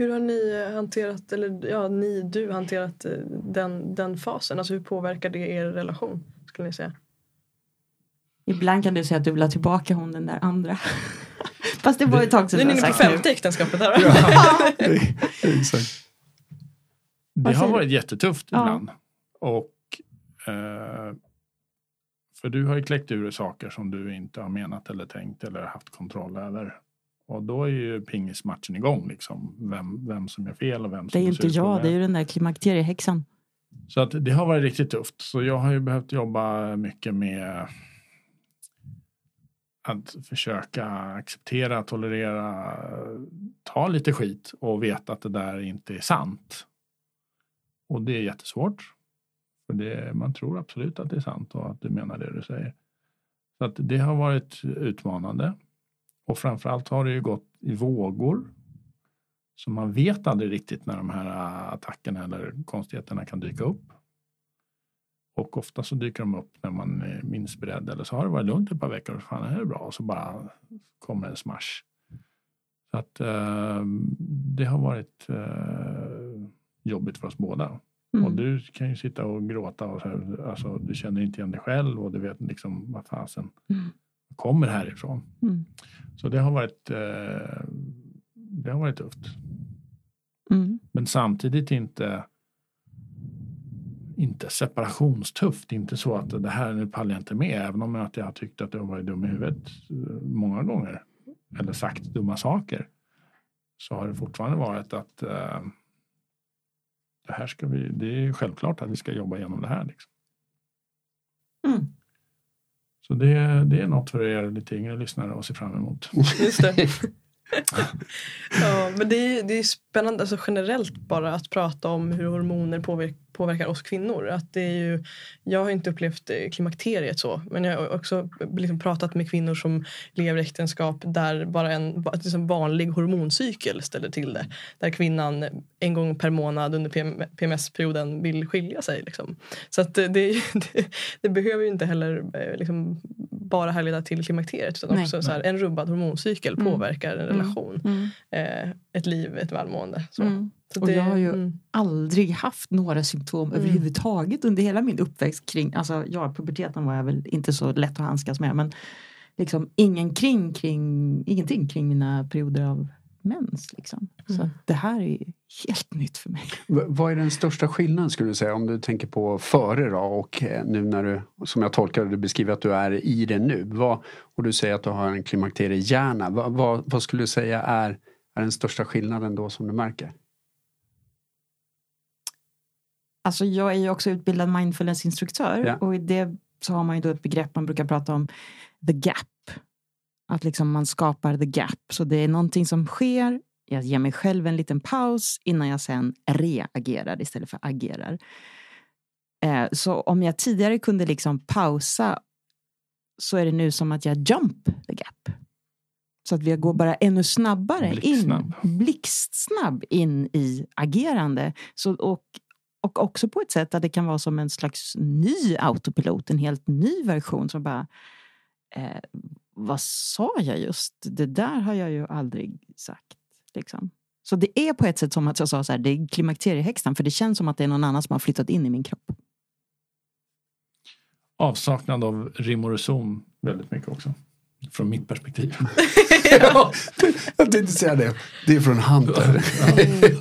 Hur har ni hanterat, eller ja, ni, du hanterat eh, den, den fasen? Alltså hur påverkar det er relation? Skulle ni säga? Ibland kan du säga att du vill ha tillbaka hon den där andra. Fast det var ett tag sedan du är inne på femte äktenskapet här. Ja, exakt. Det har varit jättetufft ja. ibland. Och eh, för du har ju kläckt ur saker som du inte har menat eller tänkt eller haft kontroll över. Och då är ju pingismatchen igång liksom. Vem, vem som gör fel och vem som Det är inte jag, det är ju den där klimakteriehäxan. Så att det har varit riktigt tufft. Så jag har ju behövt jobba mycket med att försöka acceptera, tolerera, ta lite skit och veta att det där inte är sant. Och det är jättesvårt. För det, man tror absolut att det är sant och att du menar det du säger. Så att det har varit utmanande. Och framförallt har det ju gått i vågor. Så man vet aldrig riktigt när de här attackerna eller konstigheterna kan dyka upp. Och ofta så dyker de upp när man är minst beredd eller så har det varit lugnt ett par veckor och fan är det bra och så bara kommer en smash. Så att eh, det har varit eh, jobbigt för oss båda. Mm. Och du kan ju sitta och gråta och så här, alltså, du känner inte igen dig själv och du vet liksom vad fasen mm. Kommer härifrån. Mm. Så det har varit, eh, det har varit tufft. Mm. Men samtidigt inte inte separationstufft. Inte så att det här nu pallar jag inte med. Även om jag har tyckt att jag har varit dum i huvudet eh, många gånger. Eller sagt dumma saker. Så har det fortfarande varit att uh, det här ska vi, det är självklart att vi ska jobba igenom det här. Liksom. Så det, det är något för er lite yngre lyssnare att se fram emot. Just det. ja, men det är, det är spännande alltså generellt bara att prata om hur hormoner påverkar påverkar oss kvinnor. Att det är ju, jag har inte upplevt eh, klimakteriet så men jag har också liksom pratat med kvinnor som lever i äktenskap där bara en liksom vanlig hormoncykel ställer till det. Där kvinnan en gång per månad under PMS-perioden vill skilja sig. Liksom. Så att det, det, det, behöver ju inte heller eh, liksom, bara härleda till klimakteriet utan Nej. också så här, en rubbad hormoncykel mm. påverkar en relation. Mm. Mm. Eh, ett liv, ett välmående. Så. Mm. Så och jag har ju mm. aldrig haft några symptom mm. överhuvudtaget under hela min uppväxt kring, alltså ja, puberteten var jag väl inte så lätt att handskas med men liksom ingen kring, kring, ingenting kring mina perioder av mens. Liksom. Mm. Så det här är helt nytt för mig. V- vad är den största skillnaden skulle du säga om du tänker på före då och eh, nu när du, som jag tolkar det, du beskriver att du är i det nu. Vad, och du säger att du har en klimakteriehjärna. Vad, vad, vad skulle du säga är, är den största skillnaden då som du märker? Alltså jag är ju också utbildad mindfulnessinstruktör Ja. och i det så har man ju då ett begrepp man brukar prata om, the gap. Att liksom man skapar the gap. Så det är någonting som sker, jag ger mig själv en liten paus innan jag sen reagerar istället för agerar. Eh, Så om jag tidigare kunde liksom pausa så är det nu som att jag jump the gap. Så att vi går bara ännu snabbare Blixtsnabb. in, blixtsnabb in i agerande. Så, och, och också på ett sätt att det kan vara som en slags ny autopilot, en helt ny version som bara eh, vad sa jag just? Det där har jag ju aldrig sagt. Liksom. Så det är på ett sätt som att jag sa så här, det är klimakteriehäxan för det känns som att det är någon annan som har flyttat in i min kropp. Avsaknad av rim och reson väldigt mycket också. Från mitt perspektiv. ja, jag tänkte säga det. Det är från Hunter.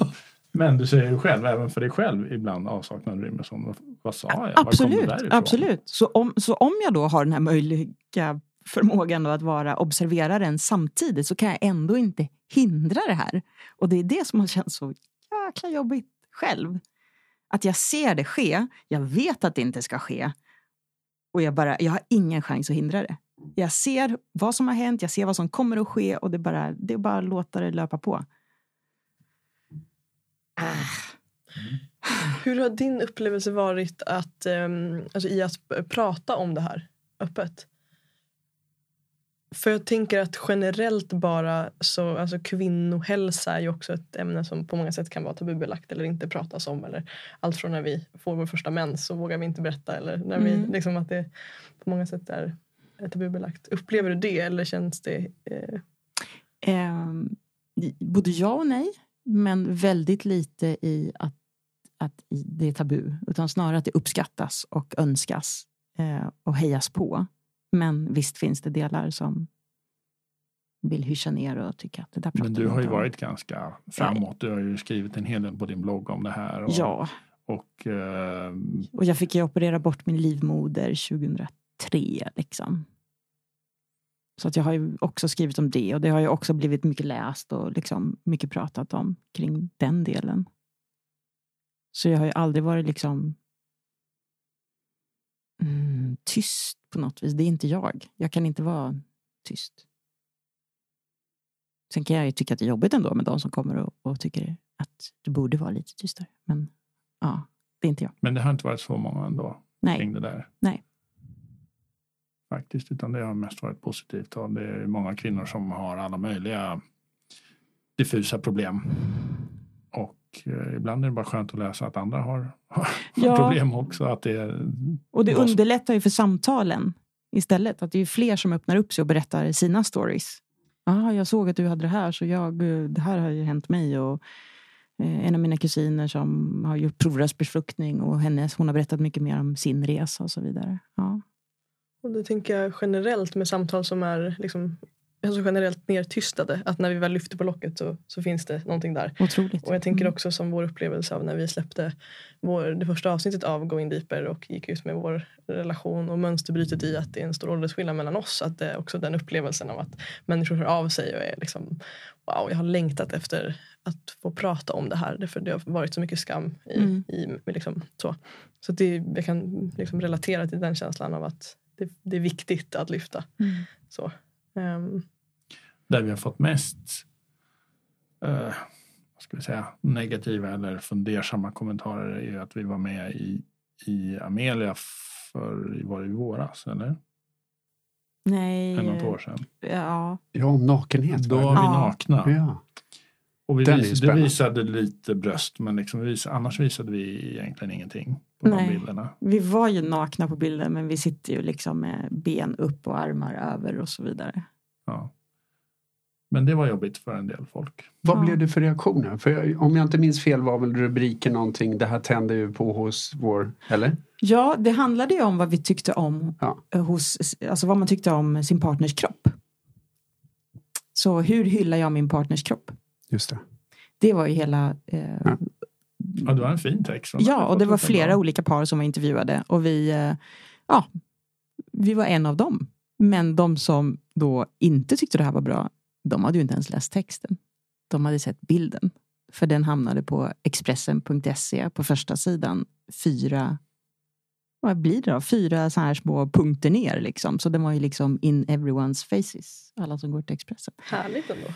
Men du säger ju själv, även för dig själv ibland avsaknad och reson. Vad, sa jag? Absolut, absolut. Så om, så om jag då har den här möjliga förmågan att vara observeraren samtidigt så kan jag ändå inte hindra det här. Och det är det som har känts så jäkla jobbigt själv. Att jag ser det ske, jag vet att det inte ska ske och jag, bara, jag har ingen chans att hindra det. Jag ser vad som har hänt, jag ser vad som kommer att ske och det bara, det är bara att låta det löpa på. Ah. Hur har din upplevelse varit att, ehm, alltså i att prata om det här öppet? För jag tänker att generellt bara så, alltså kvinnohälsa är ju också ett ämne som på många sätt kan vara tabubelagt eller inte pratas om. Eller allt från när vi får vår första mens så vågar vi inte berätta. Eller när Mm. vi, liksom att det på många sätt är är tabubelagt. Upplever du det eller känns det eh, Ehm, både ja och nej, men väldigt lite i att, att det är tabu. Utan snarare att det uppskattas och önskas eh, och hejas på. Men visst finns det delar som vill hyscha ner och tycka att det där pratar Men du har ju om. varit ganska framåt. Du har ju skrivit en hel del på din blogg om det här. Och, Ja, och eh, och jag fick ju operera bort min livmoder 2003. Liksom. Så att jag har ju också skrivit om det och det har ju också blivit mycket läst och liksom mycket pratat om kring den delen. Så jag har ju aldrig varit liksom mm, tyst på något vis. Det är inte jag. Jag kan inte vara tyst. Sen kan jag ju tycka att det är jobbigt ändå med de som kommer och, och tycker att du borde vara lite tystare. Men ja, det är inte jag. men det har inte varit så många ändå Nej. kring det där. Nej. Faktiskt, utan det har mest varit positivt. Och det är många kvinnor som har alla möjliga diffusa problem. Och eh, ibland är det bara skönt att läsa att andra har, har Ja. problem också. Att det Och det underlättar ju för samtalen istället. Att det är fler som öppnar upp sig och berättar sina stories. Ah, jag såg att du hade det här, så jag, eh, det här har ju hänt mig. Och, eh, en av mina kusiner som har gjort provrörsbefruktning och hennes, hon har berättat mycket mer om sin resa och så vidare. Ja. Och det tänker jag generellt med samtal som är liksom, alltså generellt nertystade. Att när vi väl lyfter på locket så, så finns det någonting där. Otroligt. Och jag tänker Mm. också som vår upplevelse av när vi släppte vår, det första avsnittet av Going Deeper och gick ut med vår relation och mönsterbrytet i att det är en stor åldersskillnad mellan oss. Att det är också den upplevelsen av att människor hör av sig och är liksom wow, jag har längtat efter att få prata om det här. Därför det har varit så mycket skam i, Mm. i liksom, så. Så det, jag kan liksom relatera till den känslan av att det, det är viktigt att lyfta. Mm. Så. Ehm, där vi har fått mest eh, vad ska vi säga, negativa eller fundersamma kommentarer är ju att vi var med i, i Amelia för var det i våras eller? Nej. För något år sedan. Ja. Ja, om nakenhet. Då va? var vi Ja. nakna. Ja. Och vi vis, visade lite bröst men liksom vi vis, annars visade vi egentligen ingenting på de Nej. bilderna. Vi var ju nakna på bilden men vi sitter ju liksom med ben upp och armar över och så vidare. Ja. Men det var jobbigt för en del folk. Vad Ja. blev det för reaktioner? För om jag inte minns fel var väl rubriken någonting, det här tände ju på hos vår, eller? Ja, det handlade ju om vad vi tyckte om Ja. hos, alltså vad man tyckte om sin partners kropp. Så hur hyllar jag min partners kropp? Just det. Det var ju hela... Eh, Ja. Ja, det var en fin text. Ja, och det var flera olika par som var intervjuade och vi, eh, ja, vi var en av dem. Men de som då inte tyckte det här var bra, de hade ju inte ens läst texten. De hade sett bilden. För den hamnade på Expressen.se på första sidan. Fyra, vad blir det då? Fyra så här små punkter ner liksom. Så den var ju liksom in everyone's faces. Alla som går till Expressen. Härligt ändå.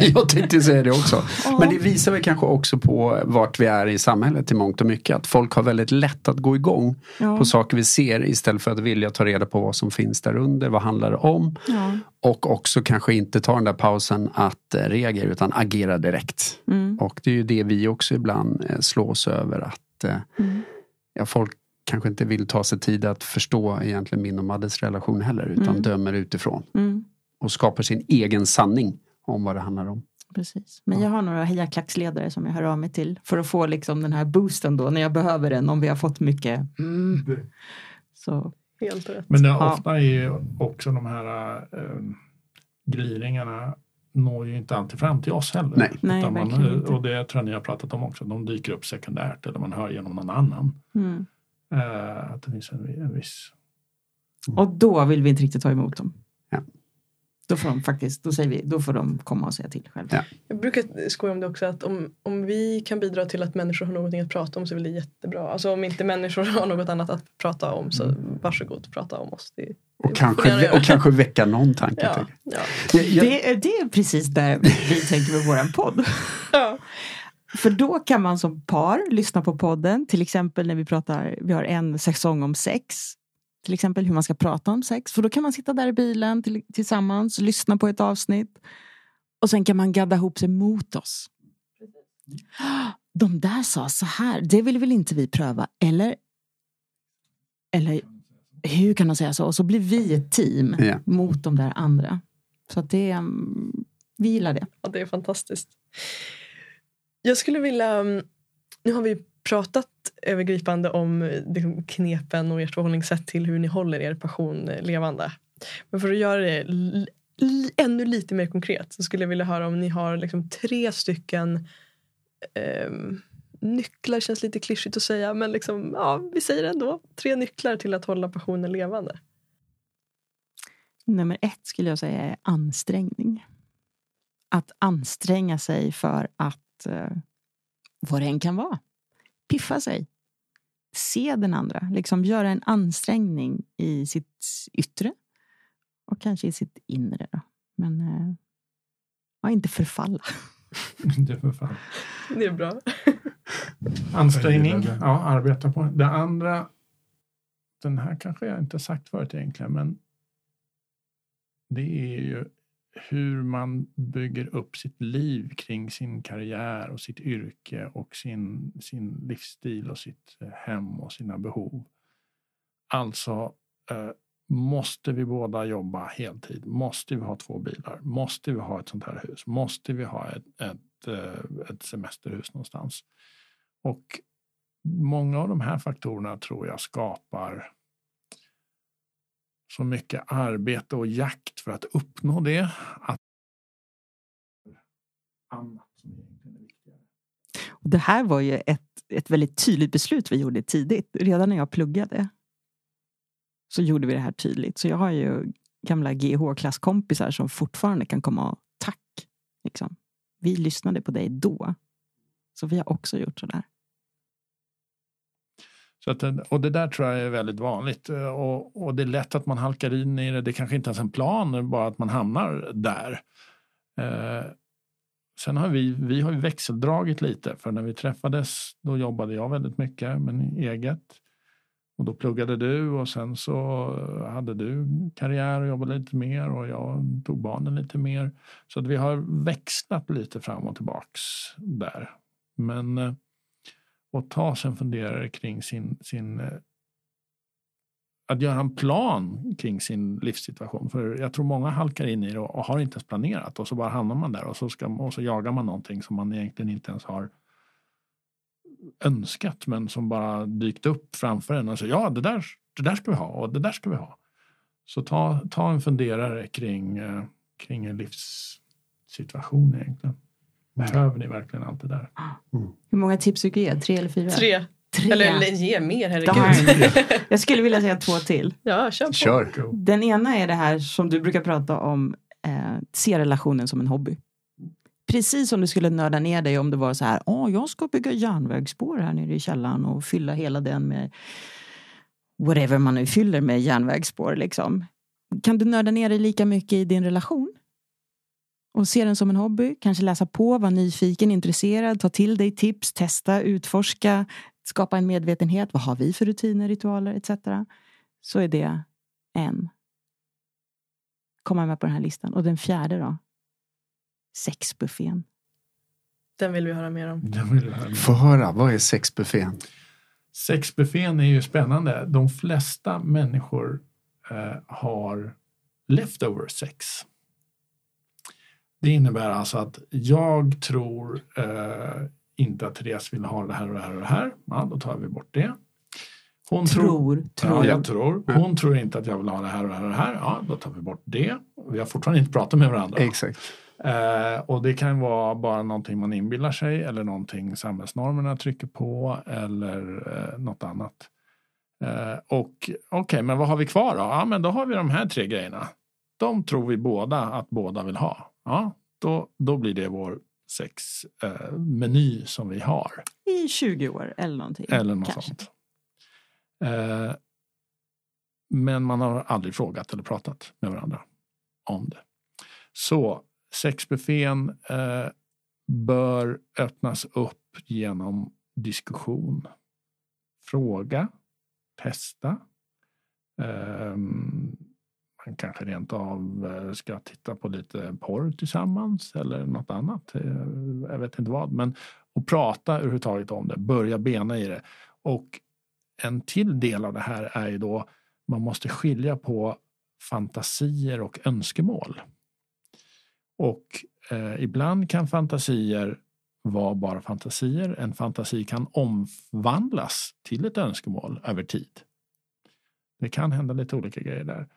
Jag tänkte säga det också. Men det visar väl kanske också på vart vi är i samhället i mångt och mycket. Att folk har väldigt lätt att gå igång Ja. på saker vi ser istället för att vilja ta reda på vad som finns där under. Vad handlar det om? Ja. Och också kanske inte ta den där pausen att eh, reagera utan agera direkt. Mm. Och det är ju det vi också ibland eh, slås över att eh, Mm. ja, folk kanske inte vill ta sig tid att förstå egentligen min och Maddes relation heller utan Mm. dömer utifrån Mm. och skapar sin egen sanning om vad det handlar om. Precis. Men jag har några hejaklacksledare som jag hör av mig till för att få liksom den här boosten då när jag behöver den om vi har fått mycket. Mm. Så Helt rätt. Men det, Ja. ofta är ju också de här äh, gliringarna når ju inte alltid fram till oss heller. Nej. Nej, man, och det tror jag ni har pratat om också. De dyker upp sekundärt eller man hör genom någon annan. mm. Eh, att det finns en, en viss... Och då vill vi inte riktigt ta emot dem. Ja. Då får de faktiskt, då säger vi, då får de komma och säga till själva. Ja. Jag brukar skoja om det också att om, om vi kan bidra till att människor har någonting att prata om så är det jättebra. Alltså om inte människor har något annat att prata om så varsågod prata om oss. Det, Och det kanske, gärna göra. och kanske väcka någon tanke ja, till. ja. Jag, Det, är- det är precis där vi tänker med våran podd. ja. För då kan man som par lyssna på podden, till exempel när vi pratar, vi har en säsong om sex. Till exempel hur man ska prata om sex. För då kan man sitta där i bilen till, tillsammans, lyssna på ett avsnitt. Och sen kan man gadda ihop sig mot oss. De där sa så här, det vill väl inte vi pröva? Eller? Eller hur kan de säga så? Och så blir vi ett team Ja. mot de där andra. Så att det, mm, vi gillar det. Ja, det är fantastiskt. Jag skulle vilja... Mm, nu har vi pratat övergripande om eh, liksom knepen och ert förhållningssätt till hur ni håller er passion eh, levande. Men för att göra det ännu lite mer konkret så skulle jag vilja höra om ni har liksom, tre stycken eh, nycklar. känns lite klyschigt att säga, men liksom, ja, vi säger det ändå. Tre nycklar till att hålla passionen levande. Nummer ett skulle jag säga är ansträngning. Att anstränga sig för att, eh, vad det än kan vara, piffa sig. Se den andra, liksom göra en ansträngning i sitt yttre och kanske i sitt inre. Då. Men eh, ja, inte förfalla. Inte för fan. Det är bra. Ansträngning, ja, arbeta på. Det andra, den här kanske jag inte sagt förut egentligen, men det är ju hur man bygger upp sitt liv kring sin karriär och sitt yrke och sin, sin livsstil och sitt eh, hem och sina behov. Alltså, eh, måste vi båda jobba heltid? Måste vi ha två bilar? Måste vi ha ett sånt här hus? Måste vi ha ett, ett, eh, ett semesterhus någonstans? Och många av de här faktorerna tror jag skapar så mycket arbete och jakt för att uppnå det. Att annat som egentligen är viktigare. Det här var ju ett, ett väldigt tydligt beslut vi gjorde tidigt. Redan när jag pluggade så gjorde vi det här tydligt. Så jag har ju gamla GH-klasskompisar som fortfarande kan komma och tack. Liksom. Vi lyssnade på dig då. Så vi har också gjort sådär. Så att, det- och det där tror jag är väldigt vanligt. Eh, och, och det är lätt att man halkar in i det. Det kanske inte ens är en plan, bara att man hamnar där. Eh, sen har vi, vi har ju växeldragit lite. För när vi träffades då jobbade jag väldigt mycket med eget. Och då pluggade du och sen så hade du karriär och jobbade lite mer och jag tog barnen lite mer. Så att vi har växlat lite fram och tillbaks där. Men eh, och ta sig en funderare kring sin, sin eh, att göra en plan kring sin livssituation. För jag tror många halkar in i det och har inte ens planerat och så bara hamnar man där och så, ska, och så jagar man någonting som man egentligen inte ens har önskat men som bara dykt upp framför en och säger ja det där, det där ska vi ha och det där ska vi ha. Så ta, ta en funderare kring, eh, kring en livssituation egentligen. Behöver ni verkligen allt det där? Hur många tips tycker du ge? Tre eller fyra? Tre. Tre. Eller eller ge mer, herregud. Jag skulle vilja säga två till. Ja, kör på. Kör. Den ena är det här som du brukar prata om, eh, se relationen som en hobby. Precis som du skulle nörda ner dig om det var så här, åh, jag ska bygga järnvägsspår här nere i källaren och fylla hela den med whatever man nu fyller med järnvägsspår. Liksom. Kan du nörda ner dig lika mycket i din relation? Och se den som en hobby, kanske läsa på, vara nyfiken, intresserad, ta till dig tips, testa, utforska, skapa en medvetenhet. Vad har vi för rutiner, ritualer etc. Så är det en. Komma med på den här listan. Och den fjärde då? Sexbuffén. Den vill vi höra mer om. Jag vill höra mer. Få höra, vad är sexbuffén? Sexbuffén är ju spännande. De flesta människor eh, har leftover sex. Det innebär alltså att jag tror eh, inte att Therese vill ha det här och det här och det här. Ja, då tar vi bort det. Hon Tror, tror. Ja, jag tror. Hon tror inte att jag vill ha det här och det här och det här. Ja, då tar vi bort det. Vi har fortfarande inte pratat med varandra. Exakt. Eh, och det kan vara bara någonting man inbillar sig eller någonting samhällsnormerna trycker på eller eh, något annat. Eh, och okej, men vad har vi kvar då? Ja, men då har vi de här tre grejerna. De tror vi båda att båda vill ha. Ja, då, då blir det vår sexmeny som vi har. I 20 år eller någonting. Eller något kanske. sånt. Eh, men man har aldrig frågat eller pratat med varandra om det. Så sexbuffén eh, bör öppnas upp genom diskussion. Fråga, testa. Man kanske rent av eh, ska titta på lite porr tillsammans eller något annat. Eh, jag vet inte vad. Men att prata överhuvudtaget om det, börja bena i det. Och en till del av det här är ju då man måste skilja på fantasier och önskemål. Och eh, ibland kan fantasier vara bara fantasier. En fantasi kan omvandlas till ett önskemål över tid. Det kan hända lite olika grejer där.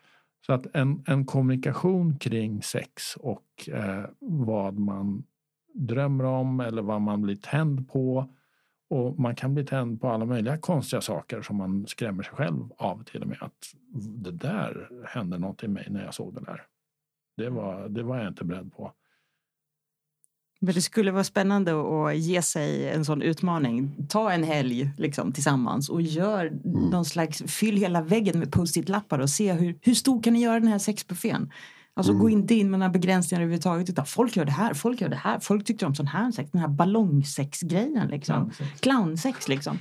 Så att en, en kommunikation kring sex och eh, vad man drömmer om eller vad man blir tänd på. Och man kan bli tänd på alla möjliga konstiga saker som man skrämmer sig själv av till och med. Att det där hände något i mig när jag såg det där. Det var, det var jag inte beredd på. Men det skulle vara spännande att ge sig en sån utmaning. Ta en helg liksom, tillsammans och gör någon slags, fyll hela väggen med post-it-lappar och se hur, hur stor kan ni göra den här sexbuffén? Alltså gå inte in med några begränsningar överhuvudtaget. Utan folk gör det här, folk gör det här. Folk tyckte om sån här sex, den här ballongsexgrejen liksom. Clownsex liksom.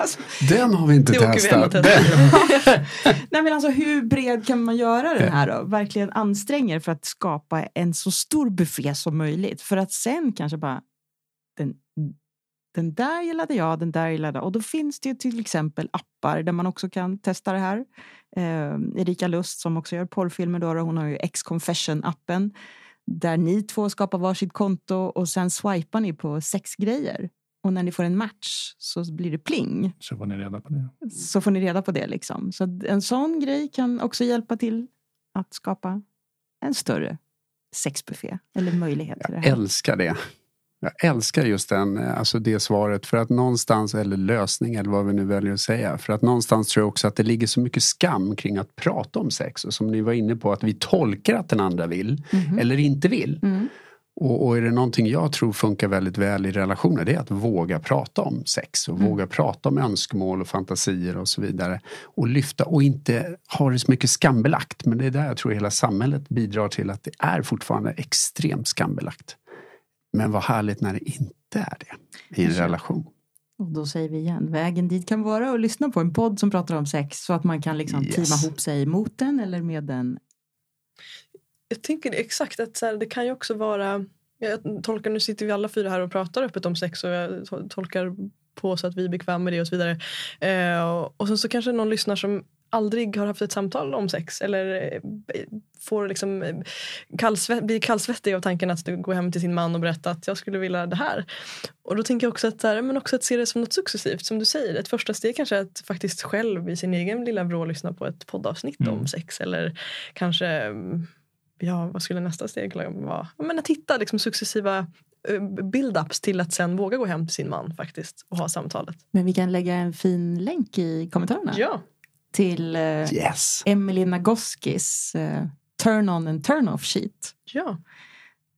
Alltså, Den har vi inte vi testat. Nej men alltså hur bred kan man göra den här då? Verkligen anstränga er för att skapa en så stor buffé som möjligt. För att sen kanske bara den, den där gillade jag, den där gillade jag. Och då finns det ju till exempel appar där man också kan testa det här. Eh, Erika Lust som också gör porrfilmer då, hon har ju X-Confession-appen. Där ni två skapar varsitt konto och sen swipar ni på sex grejer. Och när ni får en match så blir det pling Så får ni reda på det. så får ni reda på det. Liksom. Så en sån grej kan också hjälpa till att skapa en större sexbuffé eller möjlighet till det Jag här. älskar det. Jag älskar just den, eh, alltså det svaret. För att någonstans, eller lösning eller vad vi nu väljer att säga. För att någonstans tror jag också att det ligger så mycket skam kring att prata om sex. Och som ni var inne på, att vi tolkar att den andra vill eller inte vill. Mm. Och, och är det någonting jag tror funkar väldigt väl i relationer det är att våga prata om sex och våga prata om önskemål och fantasier och så vidare. Och lyfta och inte ha det så mycket skambelagt. Men det är där jag tror hela samhället bidrar till att det är fortfarande extremt skambelagt. Men vad härligt när det inte är det i en relation. Och då säger vi igen, vägen dit kan vara att lyssna på en podd som pratar om sex så att man kan liksom Yes. teama ihop sig mot den eller med den. Jag tänker exakt att så här, det kan ju också vara jag tolkar, nu sitter vi alla fyra här och pratar öppet om sex och jag to- tolkar på så att vi är bekväma med det och så vidare. Eh, och, sen så kanske någon lyssnar som aldrig har haft ett samtal om sex eller eh, får liksom eh, kallsvett, blir kallsvettig av tanken att gå hem till sin man och berätta att jag skulle vilja det här. Och då tänker jag också att, här, men också att se det som något successivt. Som du säger, ett första steg kanske är att faktiskt själv i sin egen lilla vrå lyssna på ett poddavsnitt Mm. om sex eller kanske mm, ja, vad skulle nästa steg vara? Ja, men att hitta liksom, successiva eh, build-ups till att sen våga gå hem till sin man faktiskt och ha samtalet. Men vi kan lägga en fin länk i kommentarerna. Ja. Till eh, Yes! Emily Nagoskis eh, Turn on and turn off sheet. ja.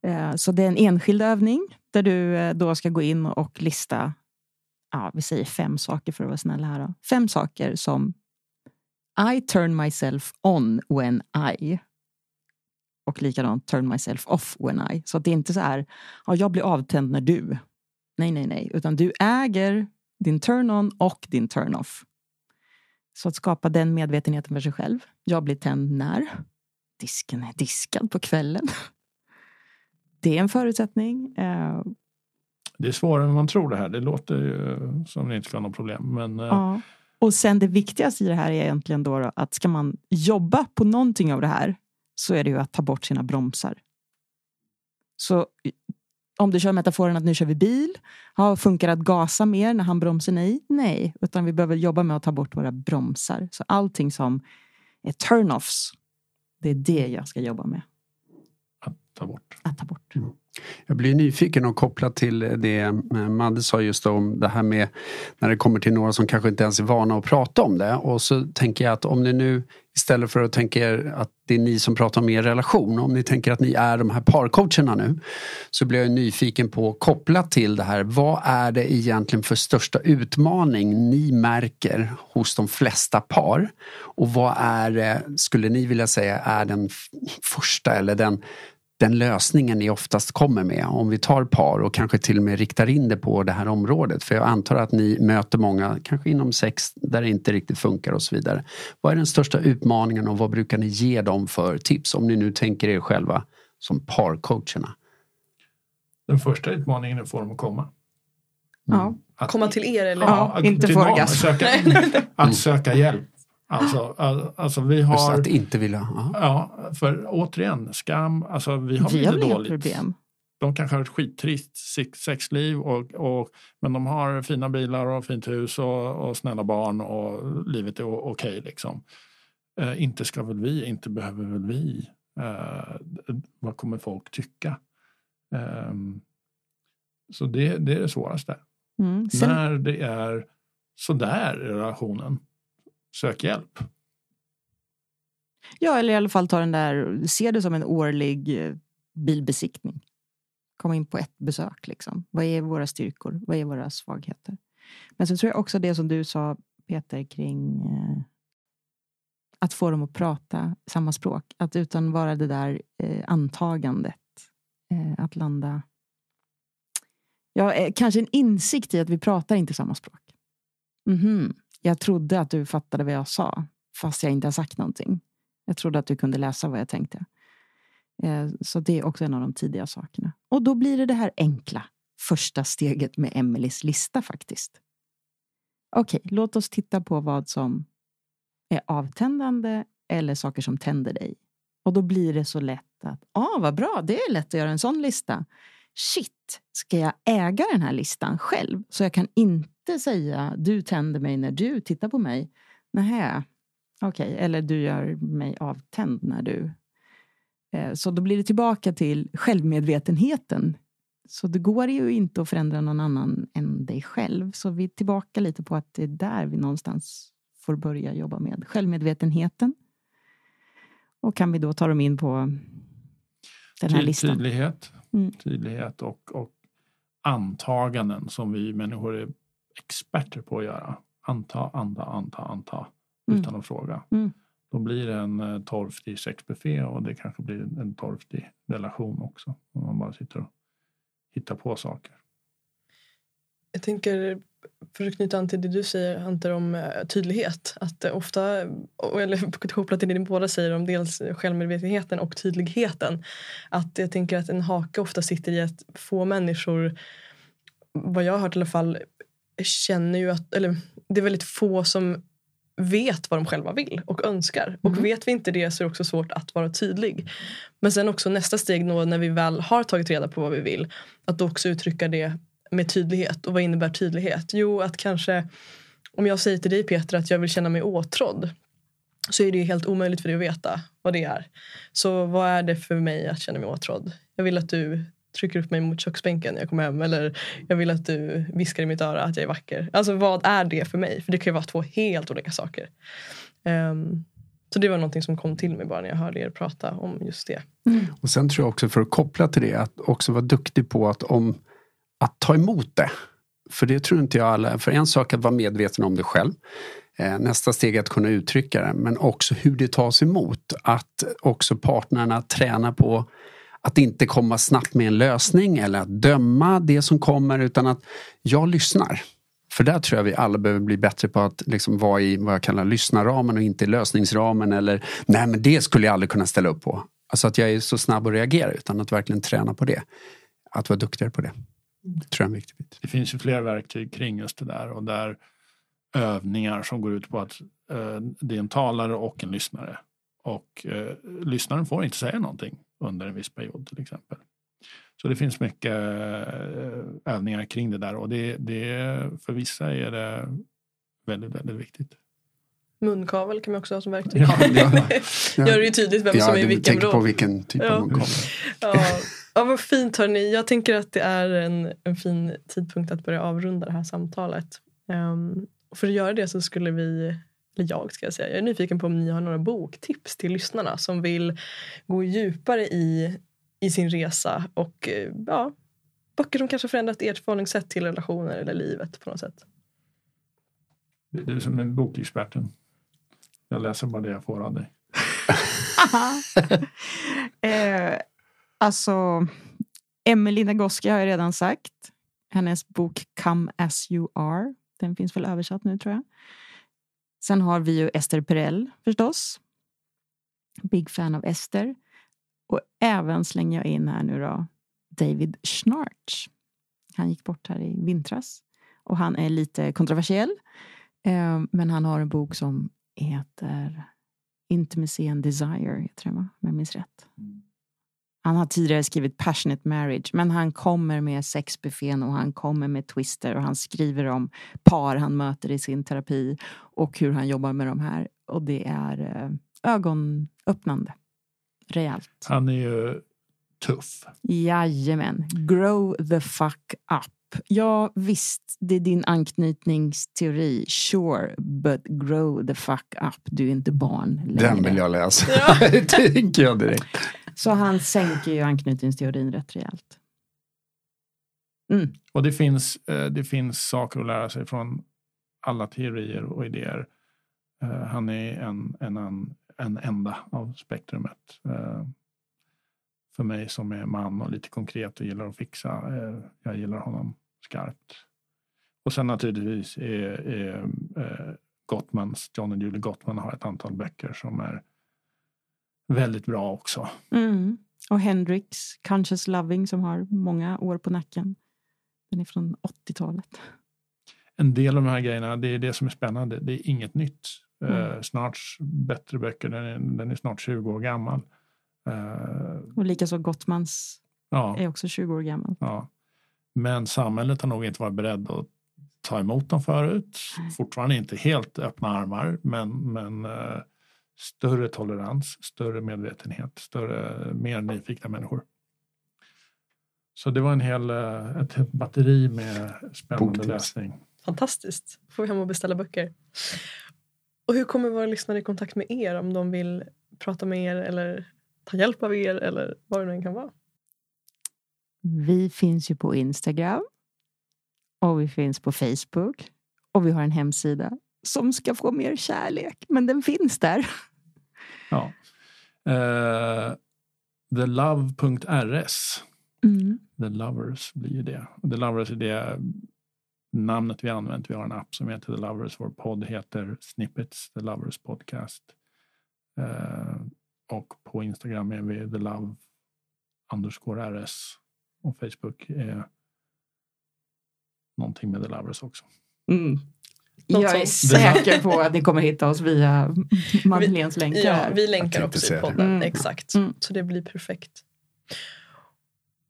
Eh, så det är en enskild övning där du eh, då ska gå in och lista, ja, vi säger fem saker för att vara snälla här. Då. Fem saker som I turn myself on when I. Och likadant turn myself off when I. Så att det är inte så här, ja, jag blir avtänd när du. Nej, nej, nej. Utan du äger din turn on och din turn off. Så att skapa den medvetenheten för sig själv. Jag blir tänd när disken är diskad på kvällen. Det är en förutsättning. Eh, Det är svårare än man tror det här. Det låter ju som det inte ska vara något problem. Men eh, ja. Och sen det viktigaste i det här är egentligen då, då att ska man jobba på någonting av det här så är det ju att ta bort sina bromsar. Så om du kör metaforen att nu kör vi bil, ja, funkar det att gasa mer när han bromsar nej? Nej, utan vi behöver jobba med att ta bort våra bromsar. Så allting som är turn-offs, det är det jag ska jobba med att ta bort. att ta bort. Jag blir nyfiken och kopplat till det eh, Madde sa just om det här med när det kommer till några som kanske inte ens är vana att prata om det. Och så tänker jag att om ni nu istället för att tänka er att det är ni som pratar om er relation, om ni tänker att ni är de här parcoacherna nu, så blir jag nyfiken på kopplat till det här, vad är det egentligen för största utmaning ni märker hos de flesta par? Och vad är det, skulle ni vilja säga, är den första eller den den lösningen ni oftast kommer med om vi tar par och kanske till och med riktar in det på det här området. För jag antar att ni möter många, kanske inom sex, där det inte riktigt funkar och så vidare. Vad är den största utmaningen och vad brukar ni ge dem för tips? Om ni nu tänker er själva som parcoacherna. Den första utmaningen är att få dem att komma. Ja. Att, Komma till er eller? Ja. att- inte till få orgasm. Söka, att söka hjälp. Alltså, all- alltså vi Just har... att inte vilja... Ja. Ja, för återigen, skam. Alltså vi har Vi har inga dåligt. problem. De kanske har ett skittrist sex- sexliv och, och, men de har fina bilar och fint hus och, och snälla barn och livet är okej liksom. Eh, inte ska väl vi, inte behöver väl vi. Eh, vad kommer folk tycka? Ehm, så det, det är det svåraste. Mm. Sen, När det är sådär i relationen, sök hjälp. Ja, eller i alla fall ta den där, se det som en årlig eh, bilbesiktning. Komma in på ett besök. Liksom. Vad är våra styrkor? Vad är våra svagheter? Men så tror jag också det som du sa, Peter, kring eh, att få dem att prata samma språk. Att utan vara det där eh, antagandet. Eh, att landa... Ja, eh, kanske en insikt i att vi pratar inte samma språk. Mhm, jag trodde att du fattade vad jag sa, fast jag inte har sagt någonting. Jag trodde att du kunde läsa vad jag tänkte. Eh, så det är också en av de tidiga sakerna. Och då blir det det här enkla första steget med Emelies lista faktiskt. Okej, låt oss titta på vad som är avtändande eller saker som tänder dig. Och då blir det så lätt att, ah vad bra, det är lätt att göra en sån lista. Shit, ska jag äga den här listan själv? Så jag kan inte säga, du tänder mig när du tittar på mig. Nähä, Okej, eller du gör mig avtänd när du... Eh, Så då blir det tillbaka till självmedvetenheten. Så det går ju inte att förändra någon annan än dig själv. Så vi är tillbaka lite på att det är där vi någonstans får börja jobba med självmedvetenheten. Och kan vi då ta dem in på den här listan? Tydlighet, Mm. tydlighet och, och antaganden som vi människor är experter på att göra. Anta, anta, anta, anta Mm. utan att fråga. Mm. Då blir det en eh, torftig sexbuffé och det kanske blir en torftig relation också. Om man bara sitter och hittar på saker. Jag tänker, för att knyta an till det du säger Hunter om eh, tydlighet. Att eh, ofta, eller kopplat till det ni båda säger om dels självmedvetenheten och tydligheten. Att jag tänker att en hake ofta sitter i att få människor, vad jag har hört i alla fall, känner ju att, eller det är väldigt få som vet vad de själva vill och önskar. Och Mhm. vet vi inte det så är det också svårt att vara tydlig. Men sen också nästa steg då, när vi väl har tagit reda på vad vi vill. Att då också uttrycka det med tydlighet. Och vad innebär tydlighet? Jo, att kanske om jag säger till dig Peter att jag vill känna mig åtrådd. så är det ju helt omöjligt för dig att veta vad det är. Så vad är det för mig att känna mig åtrådd? Jag vill att du trycker upp mig mot köksbänken när jag kommer hem. Eller jag vill att du viskar i mitt öra att jag är vacker. Alltså vad är det för mig? För det kan ju vara två helt olika saker. Um, så det var någonting som kom till mig bara när jag hörde er prata om just det. Mm. Och sen tror jag också för att koppla till det att också vara duktig på att, om, att ta emot det. För det tror inte jag alla, för en sak att vara medveten om det själv. Eh, nästa steg är att kunna uttrycka det men också hur det tas emot. Att också partnerna tränar på att inte komma snabbt med en lösning eller att döma det som kommer utan att jag lyssnar. För där tror jag vi alla behöver bli bättre på att liksom vara i vad jag kallar lyssnarramen och inte lösningsramen eller nej men det skulle jag aldrig kunna ställa upp på. Alltså att jag är så snabb att reagera utan att verkligen träna på det. Att vara duktigare på det. Det tror jag är en viktig bit. Det finns ju flera verktyg kring just det där och där övningar som går ut på att eh, det är en talare och en lyssnare. Och eh, lyssnaren får inte säga någonting under en viss period till exempel. Så det finns mycket eh, övningar kring det där och det, det, för vissa är det väldigt, väldigt viktigt. Munkavel kan man också ha som verktyg. Ja, ja, ja. Gör det ju tydligt vem som är i vilken roll. på vilken typ av munkavel. Ja. ja, vad fint hörni. Jag tänker att det är en, en fin tidpunkt att börja avrunda det här samtalet. Um, för att göra det så skulle vi eller jag ska jag säga, jag är nyfiken på om ni har några boktips till lyssnarna som vill gå djupare i, i sin resa och eh, ja, böcker som kanske förändrat ert förhållningssätt till relationer eller livet på något sätt. Du är som en bokexperten. Jag läser bara det jag får av dig. eh, alltså, Emily Nagoski har jag redan sagt. Hennes bok Come as you are. Den finns väl översatt nu tror jag. Sen har vi ju Ester Perell förstås. Big fan av Ester. Och även slänger jag in här nu då David Schnarch. Han gick bort här i vintras. Och han är lite kontroversiell. Eh, men han har en bok som heter Intimacy and Desire, heter den va? Om jag minns rätt. Mm. Han har tidigare skrivit Passionate Marriage men han kommer med sexbuffén och han kommer med Twister och han skriver om par han möter i sin terapi och hur han jobbar med de här. Och det är eh, ögonöppnande. Rejält. Han är ju tuff. Jajamän. Grow the fuck up. Ja, visst, det är din anknytningsteori. Sure, but grow the fuck up. Du är inte barn längre. Den vill jag läsa. Ja. det tänker jag direkt. Så han sänker ju anknytningsteorin rätt rejält. Mm. Och det finns, eh, det finns saker att lära sig från alla teorier och idéer. Eh, han är en, en, en, en enda av spektrumet. Eh, för mig som är man och lite konkret och gillar att fixa. Jag gillar honom skarpt. Och sen naturligtvis är, är Gottmans, John och Julie Gottman har ett antal böcker som är väldigt bra också. Mm. Och Hendrix, Conscious Loving som har många år på nacken. Den är från 80-talet. En del av de här grejerna, det är det som är spännande. Det är inget nytt. Mm. Uh, snart bättre böcker, den är, den är snart 20 år gammal. Uh, och likaså Gottmans ja. är också 20 år gammal. Ja. Men samhället har nog inte varit beredd att ta emot dem förut. Fortfarande inte helt öppna armar men, men uh, större tolerans, större medvetenhet, större, mer nyfikna människor. Så det var en hel, eh, ett batteri med spännande Boktips. läsning. Fantastiskt. Får vi hem och beställa böcker. Och hur kommer våra lyssnare i kontakt med er om de vill prata med er eller ta hjälp av er eller vad det nu kan vara? Vi finns ju på Instagram och vi finns på Facebook och vi har en hemsida som ska få mer kärlek, men den finns där. Ja. Uh, thelove.rs. Mm. The Lovers blir ju det. The Lovers är det namnet vi använt. Vi har en app som heter The Lovers. Vår podd heter Snippets, The Lovers Podcast. Uh, och på Instagram är vi The Love underscore RS. Och Facebook är någonting med The Lovers också. Mm. Jag är säker på att ni kommer hitta oss via Madeleines länkar. Ja, vi länkar också i podden. Mm. Exakt. Mm. Så det blir perfekt.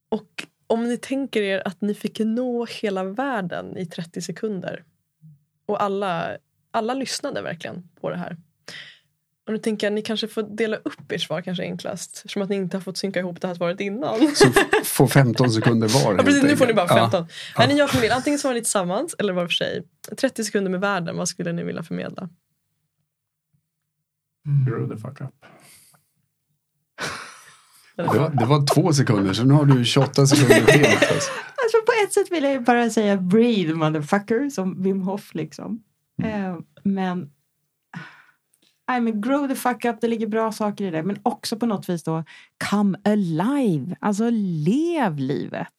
Och om ni tänker er att ni fick nå hela världen i 30 sekunder och alla, alla lyssnade verkligen på det här. Och nu tänker jag ni kanske får dela upp ert svar kanske enklast. Eftersom att ni inte har fått synka ihop det här svaret innan. Så får 15 sekunder var. Ja, precis, nu får ni bara enkelt. 15. Ja. ni gör som vill. Antingen svarar ni tillsammans eller var för sig. 30 sekunder med världen, vad skulle ni vilja förmedla? Grow the fuck up. Ja. Det, var, det var två sekunder, så nu har du 28 sekunder till. Alltså. Alltså på ett sätt vill jag bara säga breathe motherfucker som Wim Hof liksom. Eh, men Nej, men grow the fuck up, det ligger bra saker i det. Men också på något vis då come alive. Alltså lev livet.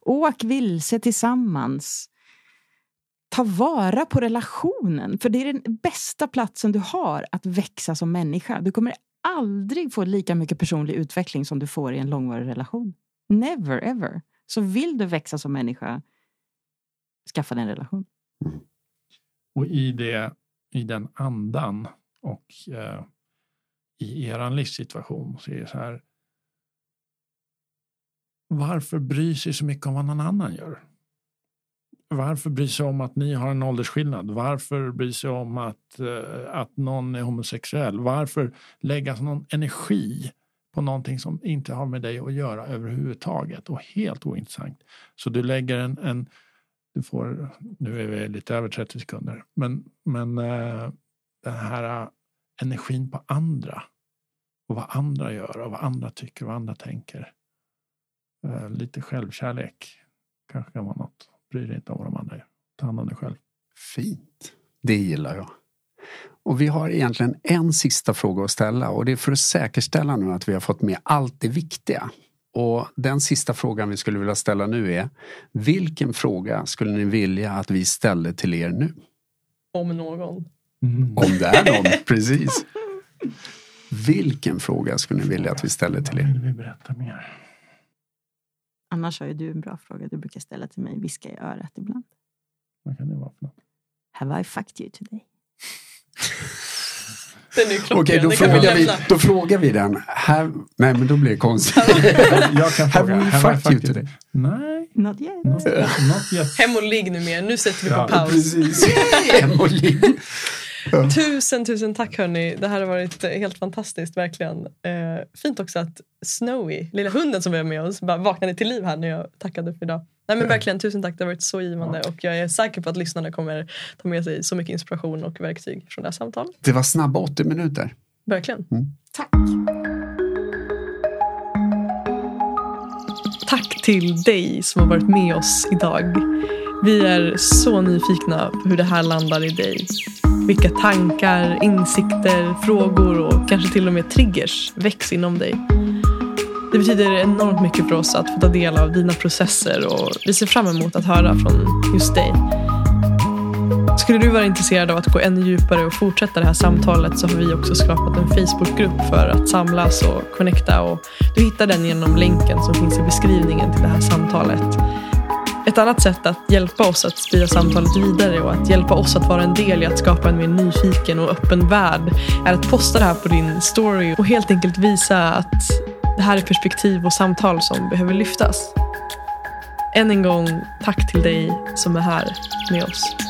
Åk vilse tillsammans. Ta vara på relationen. För det är den bästa platsen du har att växa som människa. Du kommer aldrig få lika mycket personlig utveckling som du får i en långvarig relation. Never ever. Så vill du växa som människa, skaffa dig en relation. Och i, det, i den andan och eh, i er livssituation så är det så här. Varför bryr sig så mycket om vad någon annan gör? Varför bryr sig om att ni har en åldersskillnad? Varför bryr sig om att, eh, att någon är homosexuell? Varför lägga någon energi på någonting som inte har med dig att göra överhuvudtaget och helt ointressant? Så du lägger en, en du får, nu är vi lite över 30 sekunder, men, men eh, den här eh, energin på andra och vad andra gör och vad andra tycker och vad andra tänker. Eh, lite självkärlek kanske kan vara något. Bry dig inte om vad de andra gör. Ta hand om dig själv. Fint. Det gillar jag. Och vi har egentligen en sista fråga att ställa och det är för att säkerställa nu att vi har fått med allt det viktiga. Och den sista frågan vi skulle vilja ställa nu är Vilken fråga skulle ni vilja att vi ställde till er nu? Om någon. Om det är någon, precis. Vilken fråga skulle ni vilja att vi ställde till er? vill vi berätta mer? Annars har ju du en bra fråga du brukar ställa till mig, viska i örat ibland. Vad kan det vara för något? Have I fucked you today? Okej, då, frågar vi, då frågar vi den. Have, nej, men då blir det konstigt. Jag kan Have fråga. we fucked you today? Nej, Not yet. not, not yet. Hem och ligg nu mer, nu sätter vi på Ja, paus. Precis. Hem och ligg. Tusen, tusen tack hörni. Det här har varit eh, helt fantastiskt, verkligen. Eh, fint också att Snowy, lilla hunden som vi har med oss, bara vaknade till liv här när jag tackade för idag. Nej men verkligen, tusen tack. Det har varit så givande och jag är säker på att lyssnarna kommer ta med sig så mycket inspiration och verktyg från det här samtalet. Det var snabba 80 minuter. Verkligen. Tack. Tack till dig som har varit med oss idag. Vi är så nyfikna på hur det här landar i dig. Vilka tankar, insikter, frågor och kanske till och med triggers väcks inom dig. Det betyder enormt mycket för oss att få ta del av dina processer och vi ser fram emot att höra från just dig. Skulle du vara intresserad av att gå ännu djupare och fortsätta det här samtalet så har vi också skapat en Facebookgrupp för att samlas och connecta. Och du hittar den genom länken som finns i beskrivningen till det här samtalet. Ett annat sätt att hjälpa oss att sprida samtalet vidare och att hjälpa oss att vara en del i att skapa en mer nyfiken och öppen värld är att posta det här på din story och helt enkelt visa att det här är perspektiv och samtal som behöver lyftas. Än en gång, tack till dig som är här med oss.